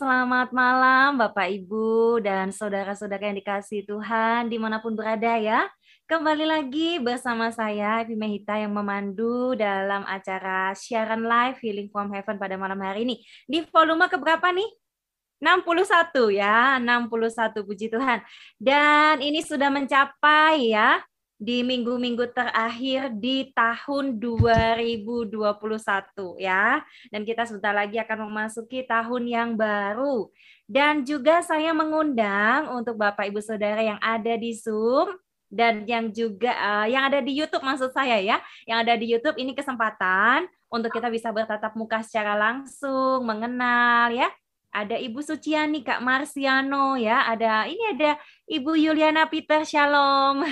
selamat malam Bapak Ibu dan saudara-saudara yang dikasih Tuhan di mana pun berada ya. Kembali lagi bersama saya Evi Mehita yang memandu dalam acara siaran live Healing from Heaven pada malam hari ini. Di volume keberapa nih? 61 ya, 61 puji Tuhan. Dan ini sudah mencapai ya di minggu-minggu terakhir di tahun 2021 ya. Dan kita sebentar lagi akan memasuki tahun yang baru. Dan juga saya mengundang untuk Bapak Ibu Saudara yang ada di Zoom dan yang juga uh, yang ada di YouTube maksud saya ya. Yang ada di YouTube ini kesempatan untuk kita bisa bertatap muka secara langsung, mengenal ya ada Ibu Suciani, Kak Marsiano ya, ada ini ada Ibu Yuliana Peter Shalom.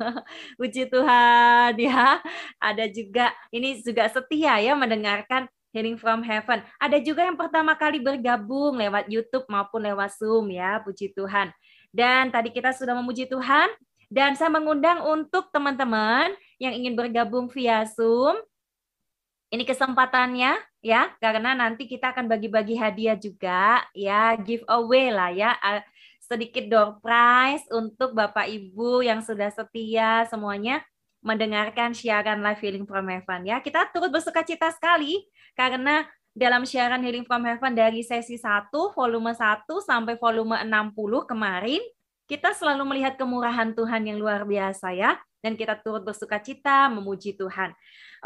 Puji Tuhan ya. Ada juga ini juga setia ya mendengarkan Hearing from Heaven. Ada juga yang pertama kali bergabung lewat YouTube maupun lewat Zoom ya, puji Tuhan. Dan tadi kita sudah memuji Tuhan dan saya mengundang untuk teman-teman yang ingin bergabung via Zoom ini kesempatannya ya, karena nanti kita akan bagi-bagi hadiah juga ya, giveaway lah ya, sedikit door prize untuk Bapak Ibu yang sudah setia semuanya mendengarkan siaran live Healing from Heaven ya. Kita turut bersuka cita sekali karena dalam siaran Healing from Heaven dari sesi 1, volume 1 sampai volume 60 kemarin, kita selalu melihat kemurahan Tuhan yang luar biasa ya. Dan kita turut bersuka cita memuji Tuhan.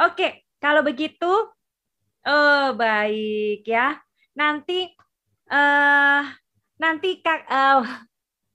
Oke, kalau begitu, oh baik ya. Nanti, uh, nanti kak, uh,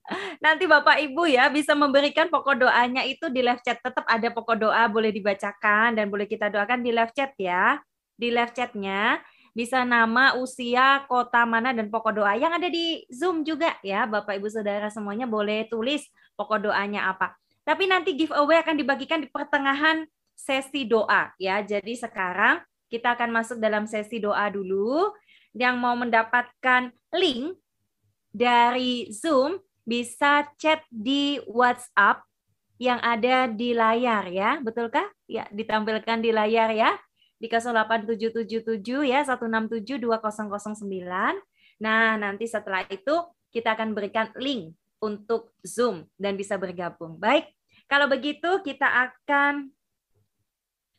nanti Bapak Ibu ya bisa memberikan pokok doanya itu di live chat. Tetap ada pokok doa boleh dibacakan dan boleh kita doakan di live chat ya. Di live chatnya bisa nama, usia, kota mana dan pokok doa yang ada di Zoom juga ya. Bapak Ibu Saudara semuanya boleh tulis pokok doanya apa. Tapi nanti giveaway akan dibagikan di pertengahan sesi doa ya. Jadi sekarang kita akan masuk dalam sesi doa dulu. Yang mau mendapatkan link dari Zoom bisa chat di WhatsApp yang ada di layar ya. Betulkah? Ya, ditampilkan di layar ya. Di 08777 ya 167209. Nah, nanti setelah itu kita akan berikan link untuk Zoom dan bisa bergabung. Baik, kalau begitu kita akan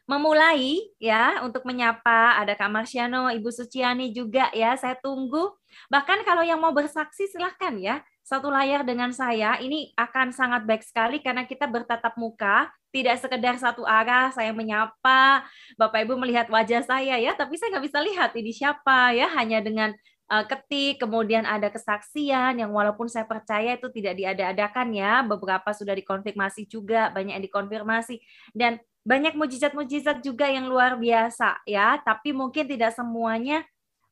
memulai ya untuk menyapa ada Kak Marsiano, Ibu Suciani juga ya. Saya tunggu. Bahkan kalau yang mau bersaksi silahkan ya. Satu layar dengan saya ini akan sangat baik sekali karena kita bertatap muka, tidak sekedar satu arah saya menyapa, Bapak Ibu melihat wajah saya ya, tapi saya nggak bisa lihat ini siapa ya, hanya dengan uh, ketik, kemudian ada kesaksian yang walaupun saya percaya itu tidak diada-adakan ya, beberapa sudah dikonfirmasi juga, banyak yang dikonfirmasi dan banyak mujizat-mujizat juga yang luar biasa ya, tapi mungkin tidak semuanya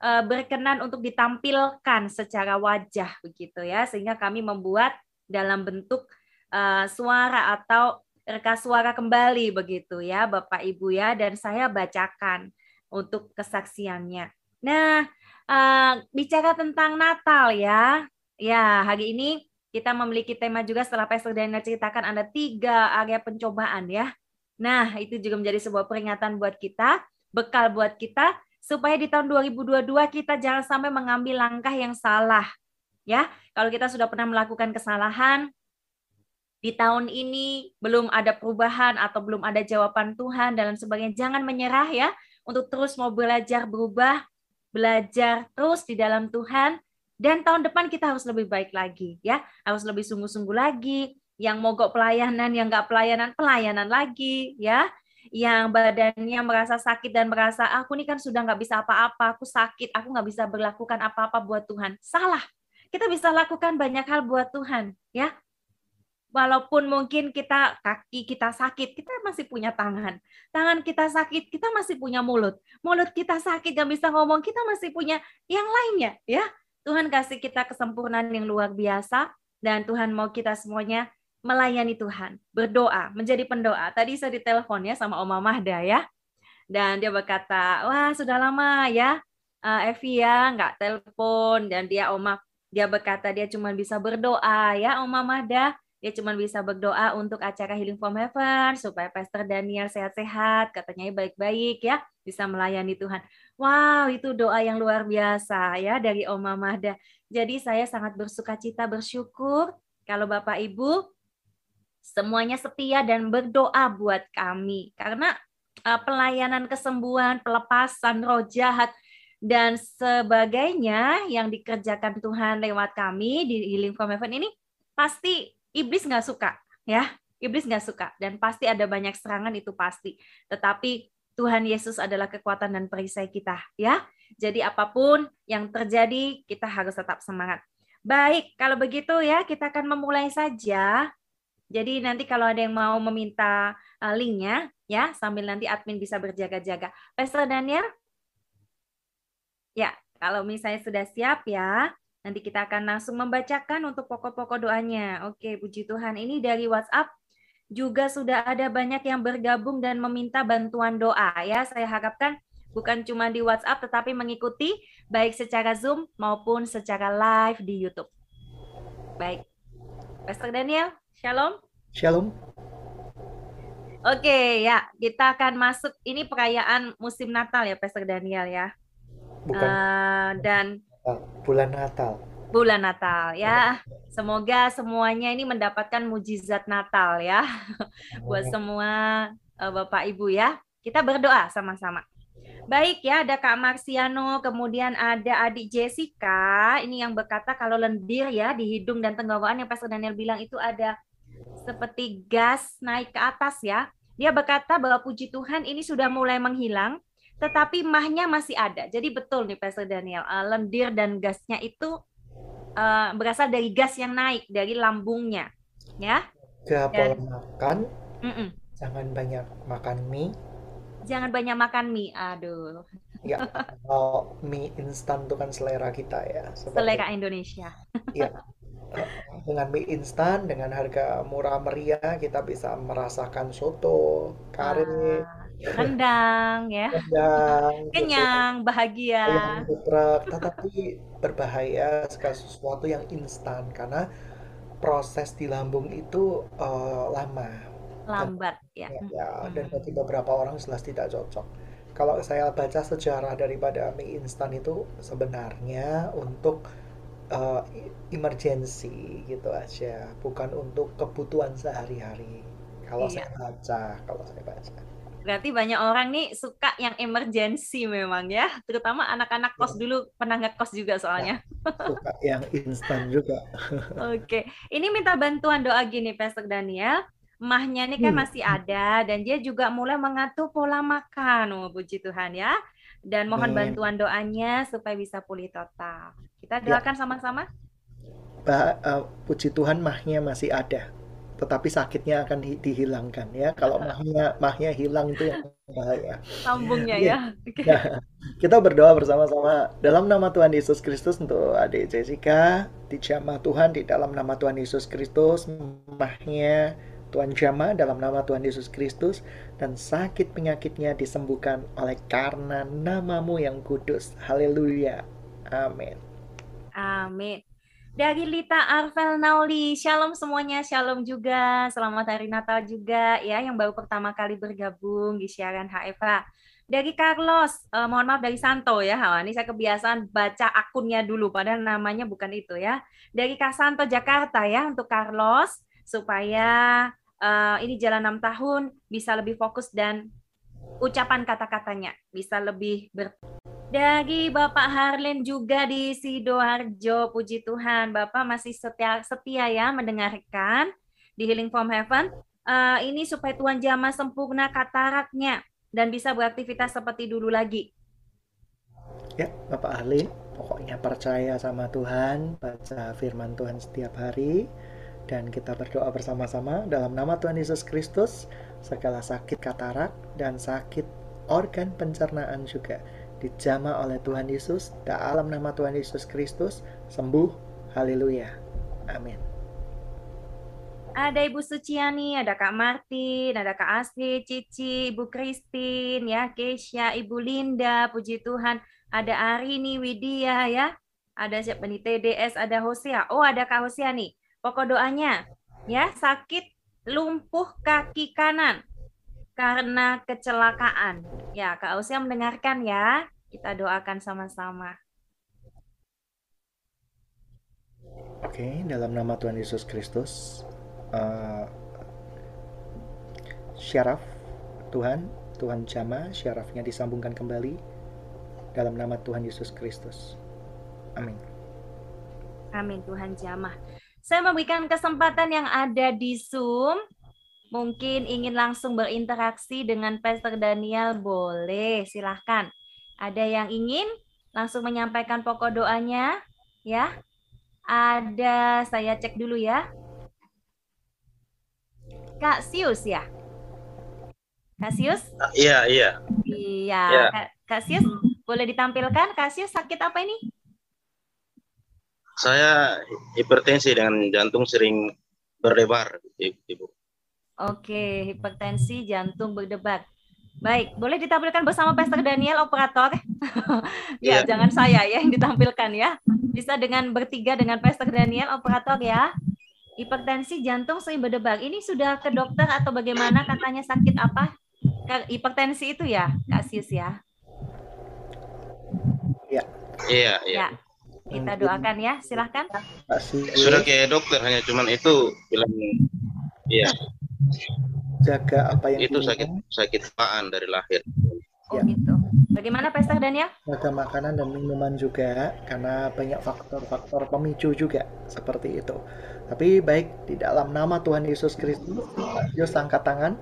uh, berkenan untuk ditampilkan secara wajah begitu ya, sehingga kami membuat dalam bentuk uh, suara atau reka suara kembali begitu ya, Bapak Ibu ya, dan saya bacakan untuk kesaksiannya. Nah, uh, bicara tentang Natal ya, ya hari ini kita memiliki tema juga setelah Pastor Daniel ceritakan ada tiga area pencobaan ya Nah, itu juga menjadi sebuah peringatan buat kita, bekal buat kita, supaya di tahun 2022 kita jangan sampai mengambil langkah yang salah. Ya, kalau kita sudah pernah melakukan kesalahan, di tahun ini belum ada perubahan atau belum ada jawaban Tuhan dan sebagainya, jangan menyerah ya, untuk terus mau belajar berubah, belajar terus di dalam Tuhan, dan tahun depan kita harus lebih baik lagi ya, harus lebih sungguh-sungguh lagi, yang mogok pelayanan, yang nggak pelayanan, pelayanan lagi, ya. Yang badannya merasa sakit dan merasa, aku ini kan sudah nggak bisa apa-apa, aku sakit, aku nggak bisa berlakukan apa-apa buat Tuhan. Salah. Kita bisa lakukan banyak hal buat Tuhan, ya. Walaupun mungkin kita kaki kita sakit, kita masih punya tangan. Tangan kita sakit, kita masih punya mulut. Mulut kita sakit, nggak bisa ngomong, kita masih punya yang lainnya, ya. Tuhan kasih kita kesempurnaan yang luar biasa, dan Tuhan mau kita semuanya melayani Tuhan, berdoa, menjadi pendoa. Tadi saya ditelepon ya sama Oma Mahda ya. Dan dia berkata, wah sudah lama ya uh, Evi ya nggak telepon. Dan dia Oma, dia berkata dia cuma bisa berdoa ya Oma Mahda. dia cuma bisa berdoa untuk acara Healing from Heaven supaya Pastor Daniel sehat-sehat, katanya baik-baik ya, bisa melayani Tuhan. Wow, itu doa yang luar biasa ya dari Oma Mahda. Jadi saya sangat bersuka cita bersyukur kalau Bapak Ibu semuanya setia dan berdoa buat kami. Karena uh, pelayanan kesembuhan, pelepasan roh jahat dan sebagainya yang dikerjakan Tuhan lewat kami di Healing from Heaven ini pasti iblis nggak suka ya. Iblis nggak suka dan pasti ada banyak serangan itu pasti. Tetapi Tuhan Yesus adalah kekuatan dan perisai kita ya. Jadi apa pun yang terjadi kita harus tetap semangat. Baik kalau begitu ya kita akan memulai saja jadi nanti kalau ada yang mau meminta uh, linknya ya sambil nanti admin bisa berjaga-jaga Pastor Daniel ya kalau misalnya sudah siap ya Nanti kita akan langsung membacakan untuk pokok-pokok doanya. Oke, puji Tuhan. Ini dari WhatsApp juga sudah ada banyak yang bergabung dan meminta bantuan doa ya. Saya harapkan bukan cuma di WhatsApp tetapi mengikuti baik secara Zoom maupun secara live di YouTube. Baik. Pastor Daniel, Shalom. Shalom. Oke, ya, kita akan masuk ini perayaan musim Natal ya, Pastor Daniel ya. Bukan. Uh, dan bulan Natal. Bulan Natal ya. Semoga semuanya ini mendapatkan mujizat Natal ya. Buat semua uh, Bapak Ibu ya. Kita berdoa sama-sama. Baik ya, ada Kak Marsiano, kemudian ada adik Jessica, ini yang berkata kalau lendir ya di hidung dan tenggorokan yang Pastor Daniel bilang itu ada seperti gas naik ke atas ya. Dia berkata bahwa puji Tuhan ini sudah mulai menghilang, tetapi mahnya masih ada. Jadi betul nih Pastor Daniel, uh, lendir dan gasnya itu uh, berasal dari gas yang naik dari lambungnya, ya. Gak dan, makan, mm -mm. jangan banyak makan mie. Jangan banyak makan mie, aduh. Ya, kalau mie instan itu kan selera kita ya. Seperti, selera Indonesia. Iya. Dengan mie instan dengan harga murah meriah kita bisa merasakan soto, kare, ah rendang ya. Rendang kenyang gitu. bahagia. Geprek tetapi berbahaya segala sesuatu yang instan karena proses di lambung itu uh, lama. Lambat dan, ya, ya hmm. dan bagi beberapa orang jelas tidak cocok. Kalau saya baca sejarah daripada mie instan itu sebenarnya untuk uh, emergency gitu aja bukan untuk kebutuhan sehari-hari kalau iya. saya baca kalau saya baca Berarti banyak orang nih suka yang emergency memang ya, terutama anak-anak kos iya. dulu pernah nggak kos juga soalnya. suka yang instan juga. Oke, ini minta bantuan doa gini Pastor Daniel. Mahnya ini kan hmm. masih ada dan dia juga mulai mengatur pola makan, oh, puji Tuhan ya. Dan mohon hmm. bantuan doanya supaya bisa pulih total. Kita ya. doakan sama-sama. Ya. uh, puji Tuhan mahnya masih ada tetapi sakitnya akan di, dihilangkan ya. Kalau mahnya mahnya hilang itu yang bahaya. Sambungnya ya. Okay. Nah, kita berdoa bersama-sama dalam nama Tuhan Yesus Kristus untuk adik Jessica, dijamah Tuhan di dalam nama Tuhan Yesus Kristus, mahnya Tuhan jama dalam nama Tuhan Yesus Kristus dan sakit penyakitnya disembuhkan oleh karena namamu yang kudus. Haleluya. Amin. Amin. Dari Lita Arvel Nauli, shalom semuanya, shalom juga, selamat hari Natal juga ya yang baru pertama kali bergabung di siaran HFH. Dari Carlos, eh, mohon maaf dari Santo ya, ha, ini saya kebiasaan baca akunnya dulu, padahal namanya bukan itu ya. Dari Kak Santo Jakarta ya untuk Carlos, supaya uh, ini jalan enam tahun bisa lebih fokus dan ucapan kata-katanya bisa lebih ber dari Bapak Harlen juga di Sidoarjo, puji Tuhan. Bapak masih setia, setia ya mendengarkan di Healing from Heaven. Uh, ini supaya Tuhan jamah sempurna kataraknya dan bisa beraktivitas seperti dulu lagi. Ya, Bapak Harlen, pokoknya percaya sama Tuhan, baca firman Tuhan setiap hari, dan kita berdoa bersama-sama dalam nama Tuhan Yesus Kristus, segala sakit katarak dan sakit organ pencernaan juga dijama oleh Tuhan Yesus dalam nama Tuhan Yesus Kristus sembuh. Haleluya. Amin. Ada Ibu Suciani, ada Kak Martin, ada Kak Asri, Cici, Ibu Kristin, ya, Keisha, Ibu Linda, puji Tuhan, ada Arini, Widya, ya, ada siapa nih, TDS, ada Hosea, oh ada Kak Hosea nih, pokok doanya, ya sakit lumpuh kaki kanan karena kecelakaan. Ya, Kak Ausia mendengarkan ya. Kita doakan sama-sama. Oke, dalam nama Tuhan Yesus Kristus, uh, syaraf Tuhan, Tuhan Jama, syarafnya disambungkan kembali dalam nama Tuhan Yesus Kristus. Amin. Amin Tuhan Jamah. Saya memberikan kesempatan yang ada di Zoom. Mungkin ingin langsung berinteraksi dengan Pastor Daniel, boleh, silahkan. Ada yang ingin langsung menyampaikan pokok doanya? Ya, ada, saya cek dulu ya. Kak Sius ya? Kak Sius? Iya, iya. Iya, ya. Kak, Kak Sius boleh ditampilkan? Kak Sius sakit apa ini? Saya hipertensi dengan jantung sering berdebar, Ibu. Oke, hipertensi jantung berdebar. Baik, boleh ditampilkan bersama Pastor Daniel operator. ya, yeah. jangan saya ya yang ditampilkan ya. Bisa dengan bertiga dengan Pastor Daniel operator ya. Hipertensi jantung sering berdebar. Ini sudah ke dokter atau bagaimana katanya sakit apa? Hipertensi itu ya, Kak Sius ya. Iya. Iya, iya. Ya. Kita doakan ya, silahkan. Sudah ke dokter hanya cuman itu bilang iya jaga apa yang itu sakit sakit paan dari lahir. Oh ya. gitu. Bagaimana Pastor Daniel? Jaga makanan dan minuman juga karena banyak faktor-faktor pemicu juga seperti itu. Tapi baik di dalam nama Tuhan Yesus Kristus, Yos angkat tangan.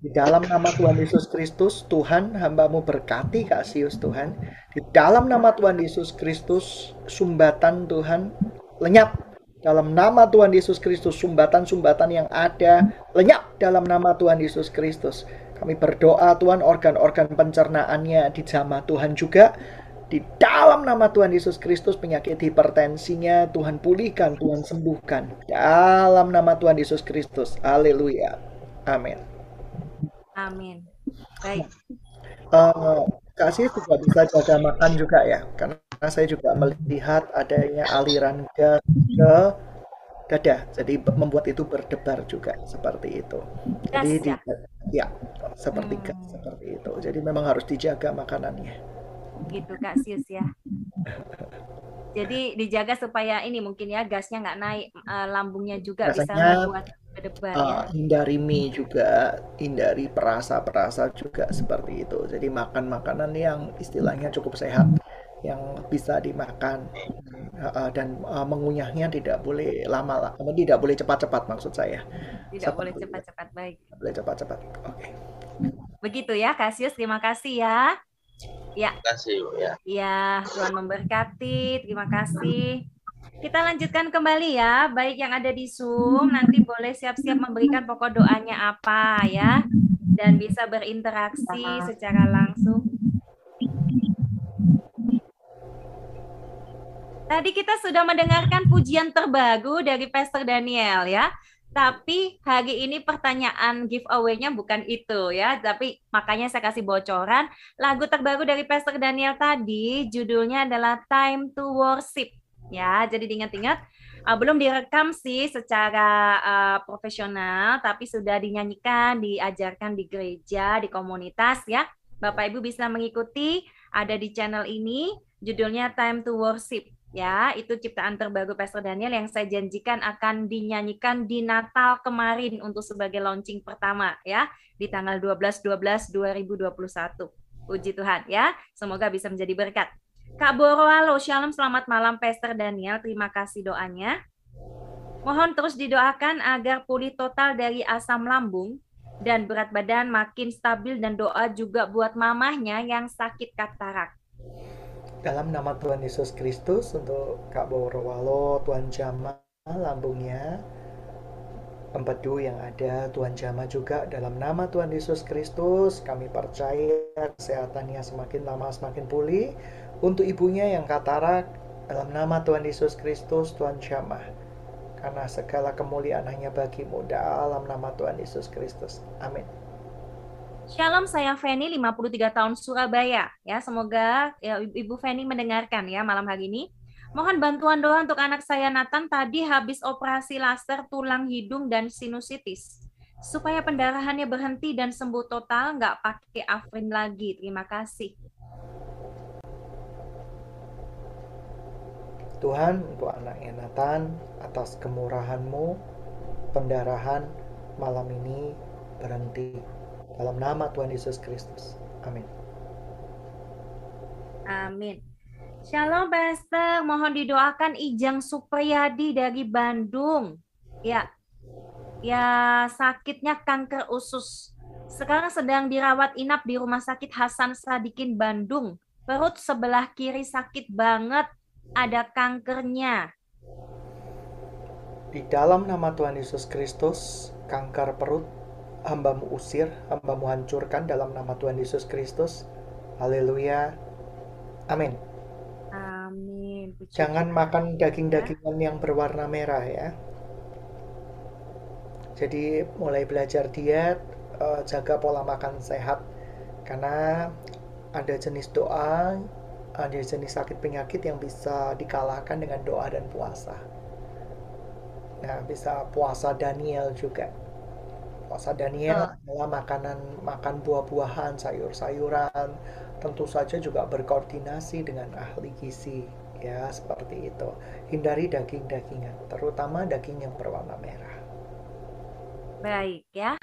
Di dalam nama Tuhan Yesus Kristus, Tuhan hambamu berkati Kasius Tuhan. Di dalam nama Tuhan Yesus Kristus, sumbatan Tuhan lenyap dalam nama Tuhan Yesus Kristus, sumbatan-sumbatan yang ada lenyap dalam nama Tuhan Yesus Kristus. Kami berdoa Tuhan organ-organ pencernaannya dijamah Tuhan juga. Di dalam nama Tuhan Yesus Kristus penyakit hipertensinya Tuhan pulihkan, Tuhan sembuhkan. Dalam nama Tuhan Yesus Kristus. Haleluya. Amin. Amin. Baik. Uh, kasih juga bisa jaga makan juga ya. Karena saya juga melihat adanya aliran gas ke dada, jadi membuat itu berdebar juga seperti itu. Gas, jadi ya? Di, ya seperti hmm. gas seperti itu. Jadi memang harus dijaga makanannya. Gitu Kak Sius ya. Jadi dijaga supaya ini mungkin ya gasnya nggak naik, uh, lambungnya juga Rasanya, bisa membuat berdebar uh, ya. Hindari mie juga, hindari perasa-perasa juga seperti itu. Jadi makan makanan yang istilahnya cukup sehat yang bisa dimakan uh, dan uh, mengunyahnya tidak boleh lama lah, tidak boleh cepat-cepat maksud saya. Tidak Seperti boleh cepat-cepat baik. Tidak boleh cepat-cepat. Oke. Okay. Begitu ya, Kasius. Terima kasih ya. Ya. Terima kasih ya. Ya, Tuhan memberkati. Terima kasih. Kita lanjutkan kembali ya, baik yang ada di Zoom nanti boleh siap-siap memberikan pokok doanya apa ya, dan bisa berinteraksi secara langsung Tadi kita sudah mendengarkan pujian terbaru dari Pastor Daniel ya. Tapi hari ini pertanyaan giveaway-nya bukan itu ya, tapi makanya saya kasih bocoran. Lagu terbaru dari Pastor Daniel tadi judulnya adalah Time to Worship. Ya, jadi diingat-ingat uh, belum direkam sih secara uh, profesional, tapi sudah dinyanyikan, diajarkan di gereja, di komunitas ya. Bapak Ibu bisa mengikuti ada di channel ini judulnya Time to Worship ya itu ciptaan terbaru Pastor Daniel yang saya janjikan akan dinyanyikan di Natal kemarin untuk sebagai launching pertama ya di tanggal 12 12 2021. Puji Tuhan ya. Semoga bisa menjadi berkat. Kak Borwalo, Shalom, selamat malam Pastor Daniel. Terima kasih doanya. Mohon terus didoakan agar pulih total dari asam lambung dan berat badan makin stabil dan doa juga buat mamahnya yang sakit katarak. Dalam nama Tuhan Yesus Kristus untuk Kak Borowalo, Tuhan Jama lambungnya, empedu yang ada, Tuhan Jama juga dalam nama Tuhan Yesus Kristus, kami percaya kesehatannya semakin lama semakin pulih. Untuk ibunya yang katarak, dalam nama Tuhan Yesus Kristus, Tuhan Jama. Karena segala kemuliaan hanya bagimu dalam nama Tuhan Yesus Kristus. Amin. Shalom, saya Feni, 53 tahun Surabaya. Ya, semoga ya, Ibu Feni mendengarkan ya malam hari ini. Mohon bantuan doa untuk anak saya Nathan tadi habis operasi laser tulang hidung dan sinusitis. Supaya pendarahannya berhenti dan sembuh total, nggak pakai Afrin lagi. Terima kasih. Tuhan, untuk anaknya Nathan, atas kemurahanmu, pendarahan malam ini berhenti. Dalam nama Tuhan Yesus Kristus. Amin. Amin. Shalom Pastor, mohon didoakan Ijang Supriyadi dari Bandung. Ya, ya sakitnya kanker usus. Sekarang sedang dirawat inap di Rumah Sakit Hasan Sadikin Bandung. Perut sebelah kiri sakit banget, ada kankernya. Di dalam nama Tuhan Yesus Kristus, kanker perut hambamu usir, hambamu hancurkan dalam nama Tuhan Yesus Kristus. Haleluya. Amin. Amin. Puji Jangan makan daging-dagingan yang berwarna merah ya. Jadi mulai belajar diet, eh, jaga pola makan sehat. Karena ada jenis doa, ada jenis sakit penyakit yang bisa dikalahkan dengan doa dan puasa. Nah, bisa puasa Daniel juga. Puasa Daniel adalah makanan makan buah-buahan, sayur-sayuran, tentu saja juga berkoordinasi dengan ahli gizi ya seperti itu. Hindari daging-dagingan, terutama daging yang berwarna merah. Baik ya.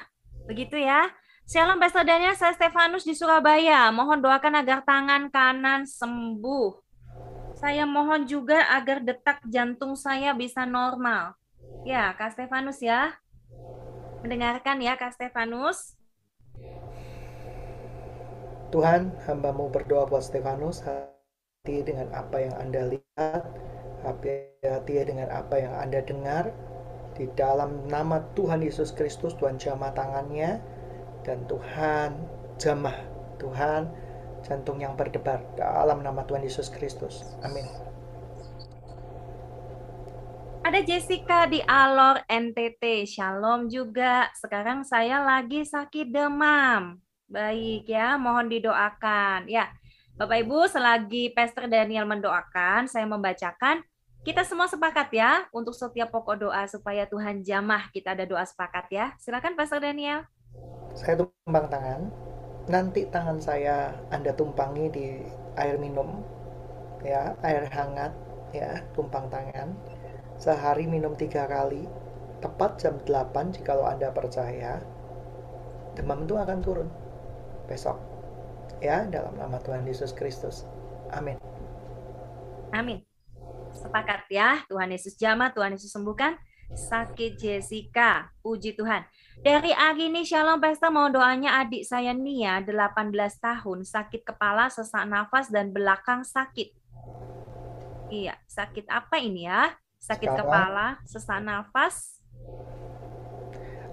Begitu ya. Shalom Pastor Daniel, saya Stefanus di Surabaya. Mohon doakan agar tangan kanan sembuh. Saya mohon juga agar detak jantung saya bisa normal. Ya, Kak Stefanus ya. Mendengarkan ya Kak Stefanus. Tuhan, hambamu berdoa buat Stefanus, hati dengan apa yang Anda lihat, hati dengan apa yang Anda dengar, di dalam nama Tuhan Yesus Kristus, Tuhan jamah tangannya, dan Tuhan jamah, Tuhan jantung yang berdebar dalam nama Tuhan Yesus Kristus. Amin. Ada Jessica di Alor NTT. Shalom juga. Sekarang saya lagi sakit demam. Baik ya, mohon didoakan. Ya, Bapak Ibu, selagi Pastor Daniel mendoakan, saya membacakan kita semua sepakat ya untuk setiap pokok doa supaya Tuhan jamah. Kita ada doa sepakat ya. Silakan Pastor Daniel. Saya tumpang tangan. Nanti tangan saya Anda tumpangi di air minum ya, air hangat ya, tumpang tangan. Sehari minum tiga kali, tepat jam 8 jika Anda percaya, demam itu akan turun besok. Ya, dalam nama Tuhan Yesus Kristus. Amin. Amin. Sepakat ya, Tuhan Yesus jamah, Tuhan Yesus sembuhkan. Sakit Jessica, puji Tuhan. Dari Agini Shalom Pesta mau doanya adik saya Nia, 18 tahun, sakit kepala, sesak nafas, dan belakang sakit. Iya, sakit apa ini ya? Sakit Sekarang, kepala, sesak nafas.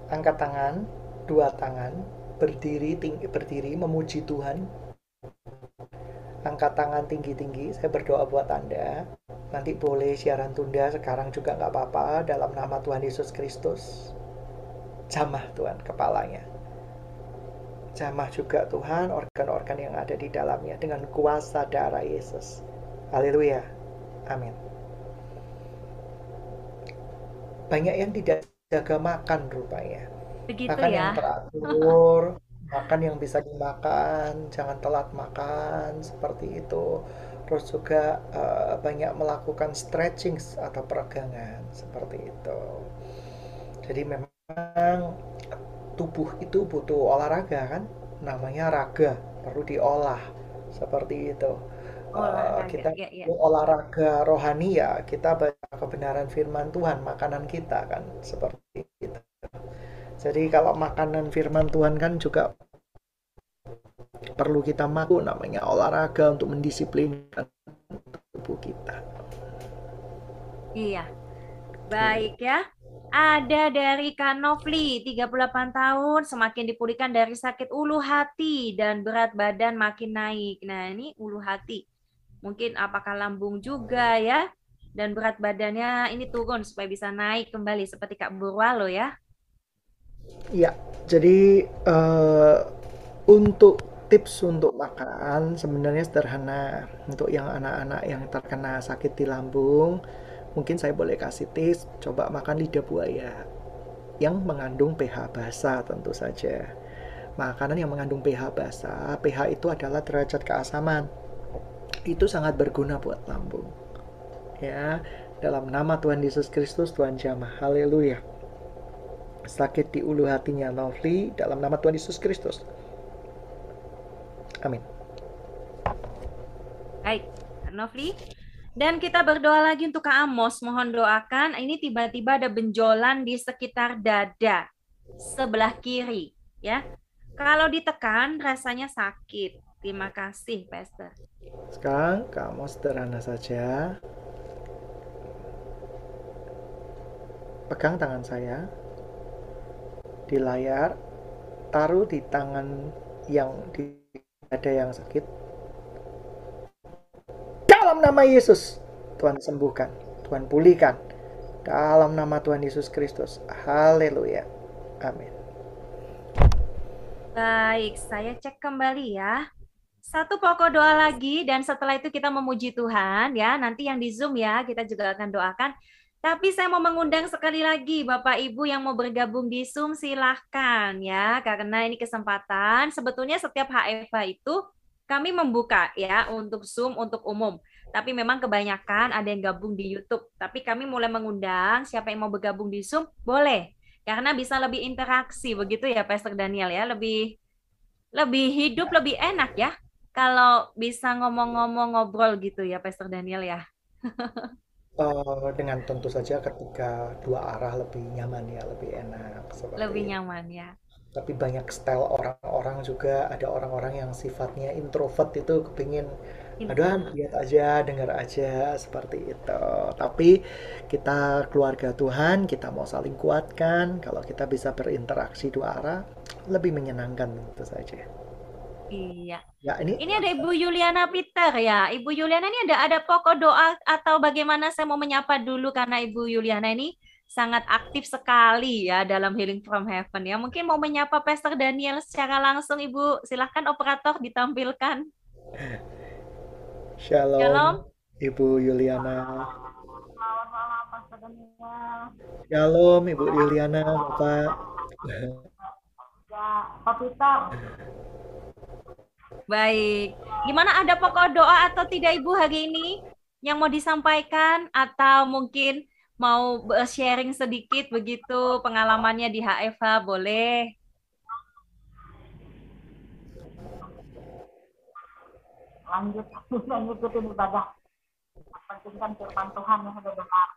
Angkat tangan, dua tangan, berdiri tinggi, berdiri memuji Tuhan. Angkat tangan tinggi-tinggi, saya berdoa buat Anda. Nanti boleh siaran tunda sekarang juga nggak apa-apa dalam nama Tuhan Yesus Kristus. Jamah Tuhan kepalanya. Jamah juga Tuhan organ-organ yang ada di dalamnya dengan kuasa darah Yesus. Haleluya. Amin. Banyak yang tidak jaga makan rupanya. Begitu makan ya. yang teratur, makan yang bisa dimakan, jangan telat makan seperti itu. Terus juga uh, banyak melakukan stretching atau peregangan seperti itu. Jadi memang tubuh itu butuh olahraga kan, namanya raga perlu diolah seperti itu. Uh, kita ya, ya. olahraga rohani ya kita baca kebenaran firman Tuhan makanan kita kan seperti itu jadi kalau makanan firman Tuhan kan juga perlu kita makan namanya olahraga untuk mendisiplinkan tubuh kita. Iya. Baik ya. Ada dari Kanofli, 38 tahun, semakin dipulihkan dari sakit ulu hati dan berat badan makin naik. Nah, ini ulu hati. Mungkin apakah lambung juga ya? Dan berat badannya ini turun supaya bisa naik kembali seperti Kak Burwalo ya. Ya, jadi uh, untuk tips untuk makan sebenarnya sederhana. Untuk yang anak-anak yang terkena sakit di lambung, mungkin saya boleh kasih tips, coba makan lidah buaya yang mengandung pH basa tentu saja. Makanan yang mengandung pH basa, pH itu adalah derajat keasaman. Itu sangat berguna buat lambung. Ya, dalam nama Tuhan Yesus Kristus, Tuhan jamah. Haleluya. Sakit di ulu hatinya Lovely dalam nama Tuhan Yesus Kristus. Amin. Baik, Novli. Dan kita berdoa lagi untuk Kak Amos. Mohon doakan. Ini tiba-tiba ada benjolan di sekitar dada sebelah kiri, ya. Kalau ditekan rasanya sakit. Terima kasih, Pastor. Sekarang Kak Amos sederhana saja. Pegang tangan saya di layar, taruh di tangan yang di ada yang sakit. Nama Yesus, Tuhan sembuhkan, Tuhan pulihkan. Dalam nama Tuhan Yesus Kristus. Haleluya. Amin. Baik, saya cek kembali ya. Satu pokok doa lagi dan setelah itu kita memuji Tuhan ya. Nanti yang di Zoom ya, kita juga akan doakan. Tapi saya mau mengundang sekali lagi Bapak Ibu yang mau bergabung di Zoom silahkan ya karena ini kesempatan. Sebetulnya setiap HFA itu kami membuka ya untuk Zoom untuk umum. Tapi memang kebanyakan ada yang gabung di YouTube. Tapi kami mulai mengundang siapa yang mau bergabung di Zoom boleh karena bisa lebih interaksi begitu ya Pastor Daniel ya lebih lebih hidup lebih enak ya kalau bisa ngomong-ngomong ngobrol gitu ya Pastor Daniel ya. Uh, dengan tentu saja ketika dua arah lebih nyaman ya, lebih enak. Seperti lebih nyaman ya. Tapi banyak style orang-orang juga, ada orang-orang yang sifatnya introvert itu kepingin, aduh lihat aja, dengar aja, seperti itu. Tapi kita keluarga Tuhan, kita mau saling kuatkan, kalau kita bisa berinteraksi dua arah, lebih menyenangkan tentu saja. Iya. Ya, ini Ini ada Ibu Yuliana Peter ya. Ibu Yuliana ini ada ada pokok doa atau bagaimana saya mau menyapa dulu karena Ibu Yuliana ini sangat aktif sekali ya dalam Healing from Heaven ya. Mungkin mau menyapa Pastor Daniel secara langsung Ibu. Silahkan operator ditampilkan. Shalom. Shalom. Ibu Yuliana. Shalom Ibu Yuliana, Bapak. Ya, Pak Peter. Baik. Gimana ada pokok doa atau tidak Ibu hari ini yang mau disampaikan atau mungkin mau sharing sedikit begitu pengalamannya di HFH boleh? Lanjut, lanjutin ibadah. Pentingkan firman Tuhan yang sudah benar.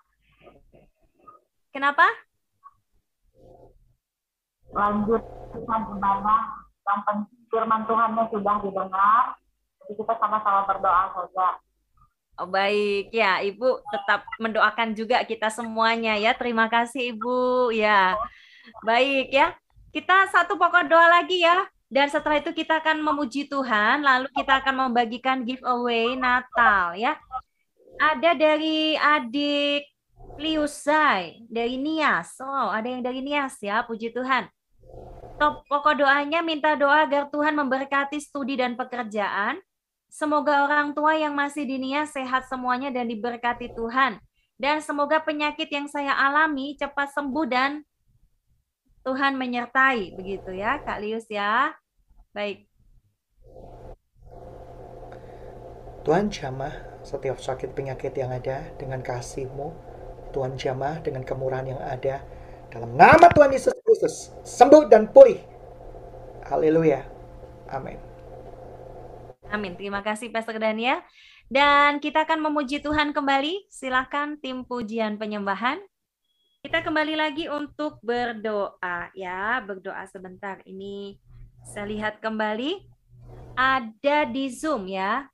Kenapa? Lanjut ibadah yang penting firman Tuhannya sudah didengar, jadi kita sama-sama berdoa saja. Oh, baik ya, Ibu tetap mendoakan juga kita semuanya ya. Terima kasih Ibu ya. Baik ya. Kita satu pokok doa lagi ya. Dan setelah itu kita akan memuji Tuhan, lalu kita akan membagikan giveaway Natal ya. Ada dari adik Liusai, dari Nias. Oh, ada yang dari Nias ya, puji Tuhan. Top pokok doanya minta doa agar Tuhan memberkati studi dan pekerjaan. Semoga orang tua yang masih di Nia sehat semuanya dan diberkati Tuhan. Dan semoga penyakit yang saya alami cepat sembuh dan Tuhan menyertai. Begitu ya Kak Lius ya. Baik. Tuhan jamah setiap sakit penyakit yang ada dengan kasih-Mu. Tuhan jamah dengan kemurahan yang ada dalam nama Tuhan Yesus Kristus, sembuh dan pulih. Haleluya. Amin. Amin. Terima kasih Pastor Daniel. Dan kita akan memuji Tuhan kembali. Silahkan tim pujian penyembahan. Kita kembali lagi untuk berdoa ya, berdoa sebentar. Ini saya lihat kembali. Ada di Zoom ya.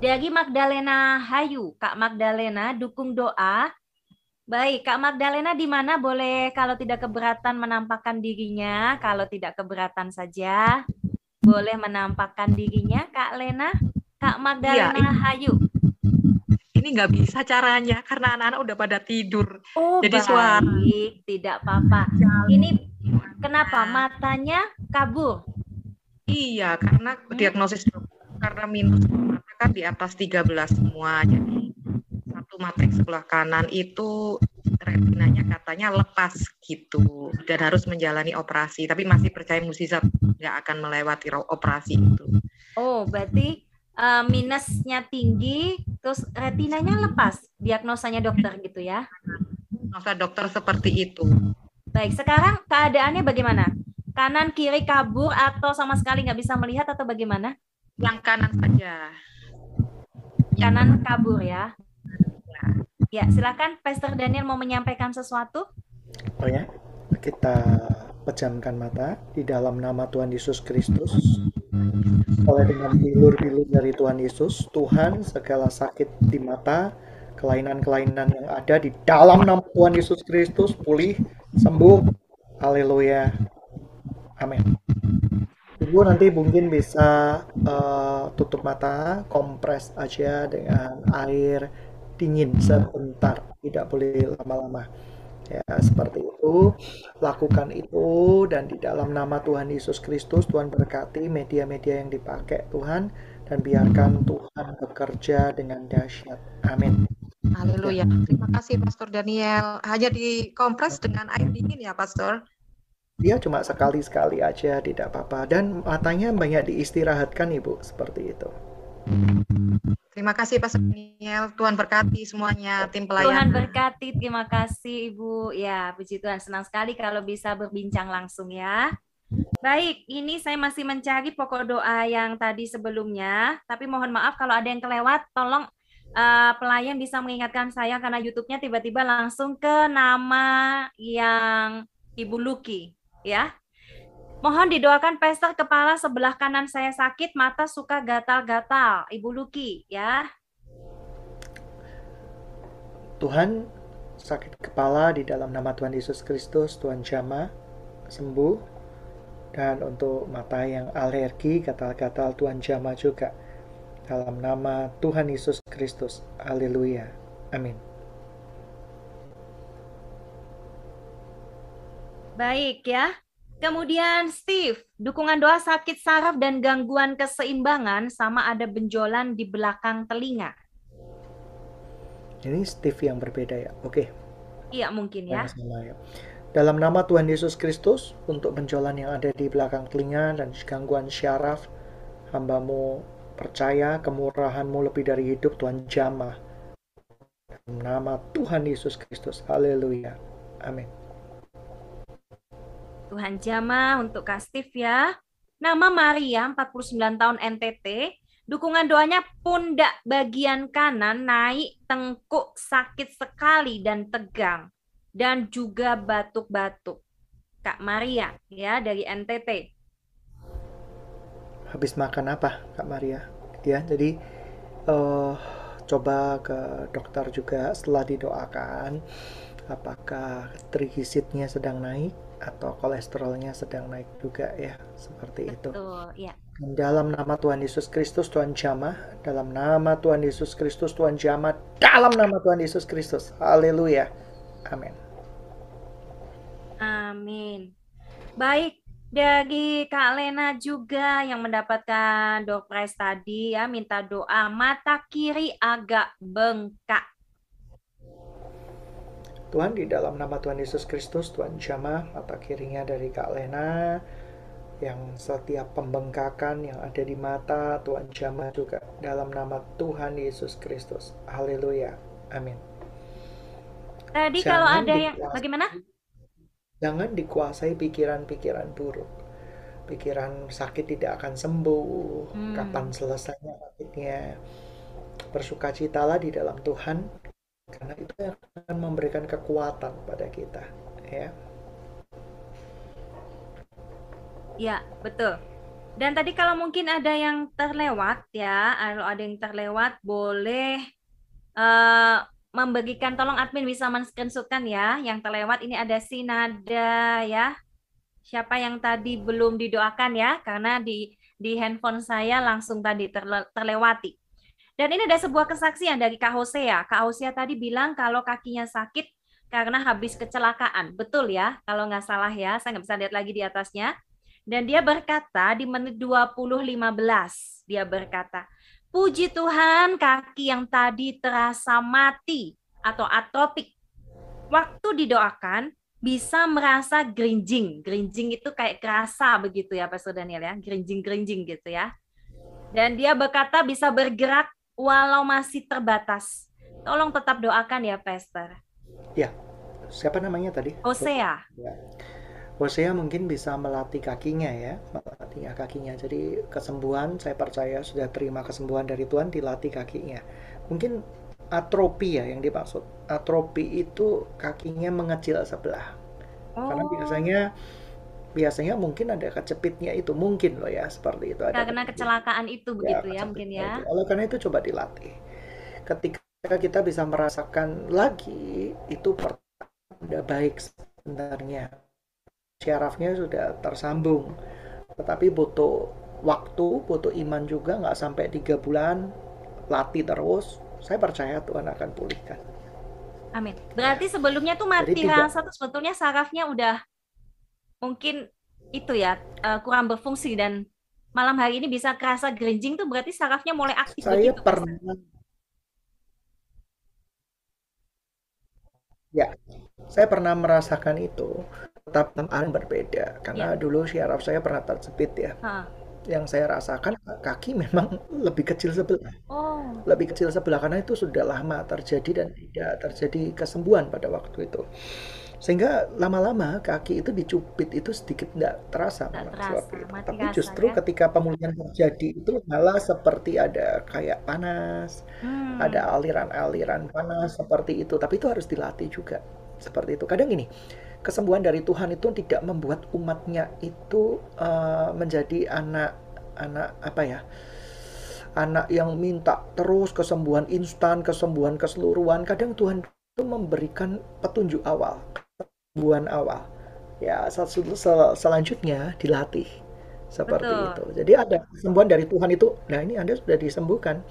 Dari Magdalena Hayu, Kak Magdalena dukung doa. Baik, Kak Magdalena di mana? Boleh kalau tidak keberatan menampakkan dirinya, kalau tidak keberatan saja boleh menampakkan dirinya, Kak Lena, Kak Magdalena ya, Hayu. Ini nggak bisa caranya karena anak-anak udah pada tidur. Oh, Jadi baik. suara tidak apa-apa. Ini kenapa matanya kabur? Iya, karena diagnosis karena minus mata kan di atas 13 semua. Jadi satu mata yang sebelah kanan itu retinanya katanya lepas gitu dan harus menjalani operasi. Tapi masih percaya musisat nggak akan melewati operasi itu. Oh, berarti uh, minusnya tinggi, terus retinanya lepas, diagnosanya dokter gitu ya? Diagnosa dokter seperti itu. Baik, sekarang keadaannya bagaimana? Kanan kiri kabur atau sama sekali nggak bisa melihat atau bagaimana? Yang kanan saja. Kanan kabur ya. Ya, silakan Pastor Daniel mau menyampaikan sesuatu. Oh ya, kita pejamkan mata di dalam nama Tuhan Yesus Kristus. Oleh dengan bilur-bilur dari Tuhan Yesus, Tuhan segala sakit di mata, kelainan-kelainan yang ada di dalam nama Tuhan Yesus Kristus pulih, sembuh. Haleluya. Amin. Ibu nanti mungkin bisa uh, tutup mata, kompres aja dengan air dingin sebentar, tidak boleh lama-lama. Ya, seperti itu. Lakukan itu dan di dalam nama Tuhan Yesus Kristus Tuhan berkati media-media yang dipakai Tuhan dan biarkan Tuhan bekerja dengan dahsyat. Amin. Haleluya. Terima kasih Pastor Daniel. Hanya dikompres dengan air dingin ya, Pastor? Dia cuma sekali-sekali aja, tidak apa-apa. Dan matanya banyak diistirahatkan, Ibu, seperti itu. Terima kasih Pak Daniel. Tuhan berkati semuanya tim pelayan. Tuhan berkati. Terima kasih Ibu. Ya, puji Tuhan senang sekali kalau bisa berbincang langsung ya. Baik, ini saya masih mencari pokok doa yang tadi sebelumnya, tapi mohon maaf kalau ada yang kelewat, tolong uh, pelayan bisa mengingatkan saya karena YouTube-nya tiba-tiba langsung ke nama yang Ibu Luki, ya. Mohon didoakan pester kepala sebelah kanan saya sakit, mata suka gatal-gatal. Ibu Luki, ya. Tuhan, sakit kepala di dalam nama Tuhan Yesus Kristus, Tuhan jama, sembuh. Dan untuk mata yang alergi, gatal-gatal, Tuhan jama juga. Dalam nama Tuhan Yesus Kristus. Haleluya. Amin. Baik ya. Kemudian Steve, dukungan doa sakit saraf dan gangguan keseimbangan sama ada benjolan di belakang telinga. Ini Steve yang berbeda ya. Oke. Iya mungkin ya. ya. Dalam nama Tuhan Yesus Kristus, untuk benjolan yang ada di belakang telinga dan gangguan syaraf, hambamu percaya kemurahanmu lebih dari hidup Tuhan jamah. Dalam nama Tuhan Yesus Kristus. Haleluya. Amin. Tuhan Jama untuk Kak Steve ya. Nama Maria, 49 tahun NTT. Dukungan doanya pundak bagian kanan naik tengkuk sakit sekali dan tegang. Dan juga batuk-batuk. Kak Maria ya dari NTT. Habis makan apa Kak Maria? Ya, jadi uh, coba ke dokter juga setelah didoakan apakah trigliseridnya sedang naik atau kolesterolnya sedang naik juga ya seperti Betul, itu. ya. Dalam nama Tuhan Yesus Kristus Tuhan jamah, dalam nama Tuhan Yesus Kristus Tuhan jamah, dalam nama Tuhan Yesus Kristus. Haleluya. Amin. Amin. Baik, dari Kak Lena juga yang mendapatkan prize tadi ya, minta doa mata kiri agak bengkak. Tuhan di dalam nama Tuhan Yesus Kristus, Tuhan jamah mata kirinya dari Kak Lena, yang setiap pembengkakan yang ada di mata, Tuhan jamah juga dalam nama Tuhan Yesus Kristus. Haleluya. Amin. Tadi jangan kalau ada yang bagaimana? Jangan dikuasai pikiran-pikiran buruk. Pikiran sakit tidak akan sembuh. Hmm. Kapan selesainya sakitnya? Bersukacitalah di dalam Tuhan karena itu akan memberikan kekuatan pada kita ya. Ya betul. Dan tadi kalau mungkin ada yang terlewat ya kalau ada yang terlewat boleh uh, membagikan tolong admin bisa men-screenshotkan ya yang terlewat. Ini ada Sinada ya. Siapa yang tadi belum didoakan ya karena di di handphone saya langsung tadi terle, terlewati dan ini ada sebuah kesaksian dari Kak Hosea. Kak Hosea tadi bilang kalau kakinya sakit karena habis kecelakaan. Betul ya, kalau nggak salah ya, saya nggak bisa lihat lagi di atasnya. Dan dia berkata di menit 20.15, dia berkata, Puji Tuhan kaki yang tadi terasa mati atau atropik. Waktu didoakan, bisa merasa gerinjing. Gerinjing itu kayak kerasa begitu ya Pastor Daniel ya, gerinjing-gerinjing gitu ya. Dan dia berkata bisa bergerak walau masih terbatas. Tolong tetap doakan ya Pastor. Ya, siapa namanya tadi? Hosea. Ya. Hosea mungkin bisa melatih kakinya ya, melatih kakinya. Jadi kesembuhan saya percaya sudah terima kesembuhan dari Tuhan dilatih kakinya. Mungkin atropi ya yang dimaksud. Atropi itu kakinya mengecil sebelah. Oh. Karena biasanya biasanya mungkin ada kecepitnya itu mungkin loh ya seperti itu. Ada karena kecelakaan itu begitu ya, ya mungkin ya. Itu. oleh karena itu coba dilatih. Ketika kita bisa merasakan lagi itu pertanda baik sebenarnya. Syarafnya sudah tersambung. Tetapi butuh waktu butuh iman juga nggak sampai tiga bulan latih terus. Saya percaya Tuhan akan pulihkan. Amin. Berarti sebelumnya tuh mati rasa tuh sebetulnya sarafnya udah mungkin itu ya uh, kurang berfungsi dan malam hari ini bisa kerasa gerinjing tuh berarti sarafnya mulai aktif saya begitu, pernah ya saya pernah merasakan itu tetap yang berbeda karena ya. dulu syaraf saya pernah terjepit ya. Ha. Yang saya rasakan kaki memang lebih kecil sebelah. Oh. Lebih kecil sebelah karena itu sudah lama terjadi dan tidak terjadi kesembuhan pada waktu itu. Sehingga lama-lama kaki itu dicubit itu sedikit tidak terasa, tidak terasa itu. Tapi justru ya? ketika pemulihan terjadi itu malah seperti ada kayak panas, hmm. ada aliran-aliran panas seperti itu. Tapi itu harus dilatih juga seperti itu. Kadang ini kesembuhan dari Tuhan itu tidak membuat umatnya itu uh, menjadi anak anak apa ya anak yang minta terus kesembuhan instan kesembuhan keseluruhan kadang Tuhan itu memberikan petunjuk awal kesembuhan awal ya sel sel selanjutnya dilatih seperti Betul. itu jadi ada kesembuhan dari Tuhan itu nah ini anda sudah disembuhkan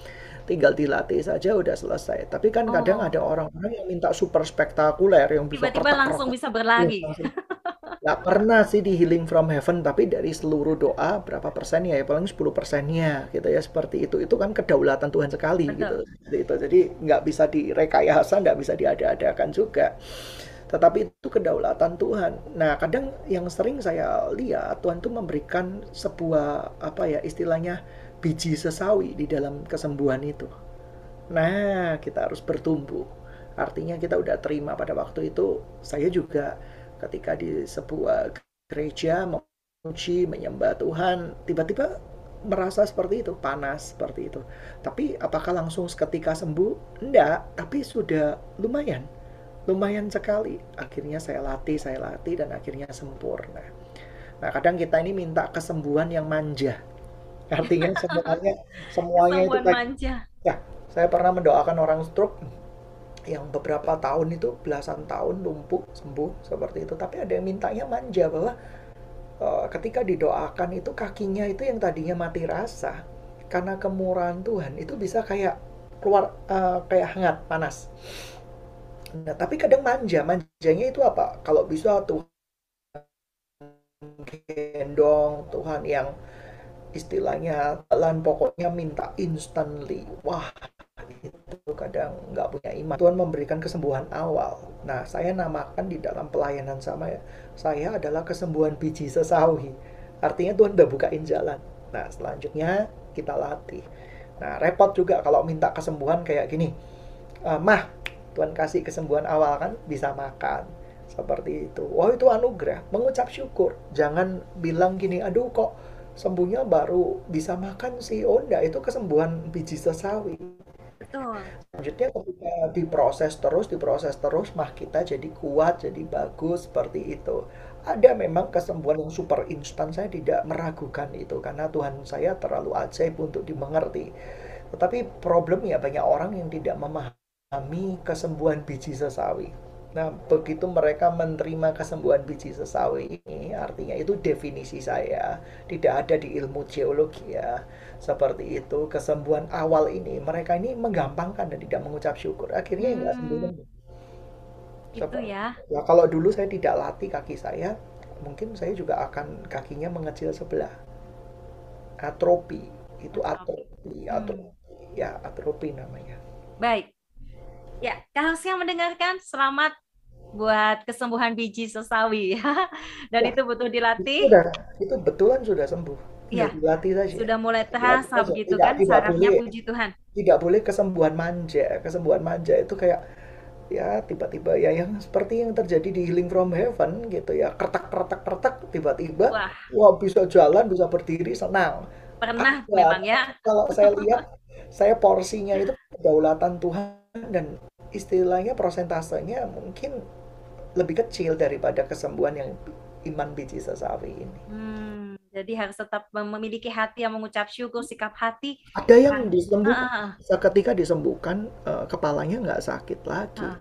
tinggal dilatih saja udah selesai. Tapi kan oh. kadang ada orang-orang yang minta super spektakuler yang bisa tiba-tiba langsung bisa berlari. Ya, Gak pernah sih di healing from heaven, tapi dari seluruh doa berapa persen ya, ya paling 10 persennya gitu ya seperti itu. Itu kan kedaulatan Tuhan sekali Betul. gitu. Jadi itu jadi nggak bisa direkayasa, nggak bisa diada-adakan juga tetapi itu kedaulatan Tuhan. Nah, kadang yang sering saya lihat Tuhan itu memberikan sebuah apa ya istilahnya biji sesawi di dalam kesembuhan itu. Nah, kita harus bertumbuh. Artinya kita udah terima pada waktu itu. Saya juga ketika di sebuah gereja memuji, menyembah Tuhan, tiba-tiba merasa seperti itu, panas seperti itu. Tapi apakah langsung seketika sembuh? Enggak, tapi sudah lumayan. Lumayan sekali. Akhirnya saya latih, saya latih dan akhirnya sempurna. Nah, kadang kita ini minta kesembuhan yang manja Artinya semuanya semuanya itu manja. Ya, saya pernah mendoakan orang stroke yang beberapa tahun itu belasan tahun lumpuh sembuh seperti itu tapi ada yang mintanya manja bahwa uh, ketika didoakan itu kakinya itu yang tadinya mati rasa karena kemurahan Tuhan itu bisa kayak keluar uh, kayak hangat panas nah tapi kadang manja. Manjanya itu apa? Kalau bisa Tuhan gendong Tuhan yang istilahnya jalan pokoknya minta instantly. Wah itu kadang nggak punya iman. Tuhan memberikan kesembuhan awal. Nah saya namakan di dalam pelayanan sama ya saya adalah kesembuhan biji sesawi. Artinya Tuhan udah bukain jalan. Nah selanjutnya kita latih. Nah repot juga kalau minta kesembuhan kayak gini. E, mah Tuhan kasih kesembuhan awal kan bisa makan seperti itu. Wah itu anugerah, mengucap syukur. Jangan bilang gini, aduh kok sembuhnya baru bisa makan sih oh enggak itu kesembuhan biji sesawi Betul. Selanjutnya ketika diproses terus, diproses terus, mah kita jadi kuat, jadi bagus seperti itu. Ada memang kesembuhan yang super instan, saya tidak meragukan itu karena Tuhan saya terlalu ajaib untuk dimengerti. Tetapi problemnya banyak orang yang tidak memahami kesembuhan biji sesawi. Nah, begitu mereka menerima kesembuhan biji sesawi ini, artinya itu definisi saya, tidak ada di ilmu geologi ya. Seperti itu, kesembuhan awal ini, mereka ini menggampangkan dan tidak mengucap syukur. Akhirnya hmm. sembuh. Itu ya. Ya, kalau dulu saya tidak latih kaki saya, mungkin saya juga akan kakinya mengecil sebelah atropi itu atropi Hmm. atropi ya atropi namanya Baik. Ya, kalau yang mendengarkan, selamat buat kesembuhan biji sesawi ya. Dan Ya, itu butuh itu dilatih. sudah itu betulan sudah sembuh. Sudah dilatih saja Sudah mulai terasa begitu kan tidak boleh puji Tuhan. tidak boleh kesembuhan manja kesembuhan manja itu kayak ya tiba-tiba ya yang seperti yang terjadi di Healing from Heaven gitu ya kertak kertak kertak tiba-tiba Wah, wah bisa jalan bisa berdiri senang pernah memang ya. kalau saya lihat saya porsinya itu kedaulatan Tuhan dan istilahnya prosentasenya mungkin lebih kecil daripada kesembuhan yang iman biji sesawi ini. Hmm, jadi harus tetap memiliki hati yang mengucap syukur, sikap hati. ada yang disembuhkan Ah, ah, ketika disembuhkan eh, kepalanya nggak sakit lagi. Ah.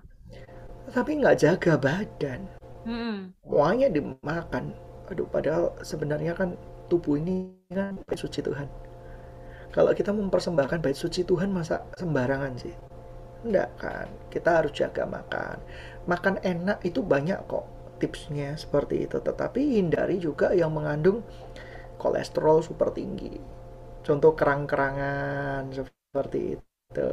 tapi nggak jaga badan. Ah. Hmm, semuanya dimakan. Aduh padahal sebenarnya kan tubuh ini kan bait suci Tuhan. Kalau kita mempersembahkan bait suci Tuhan masa sembarangan sih enggak kan? Kita harus jaga makan. Makan enak itu banyak kok tipsnya seperti itu. Tetapi hindari juga yang mengandung kolesterol super tinggi. Contoh kerang-kerangan seperti itu.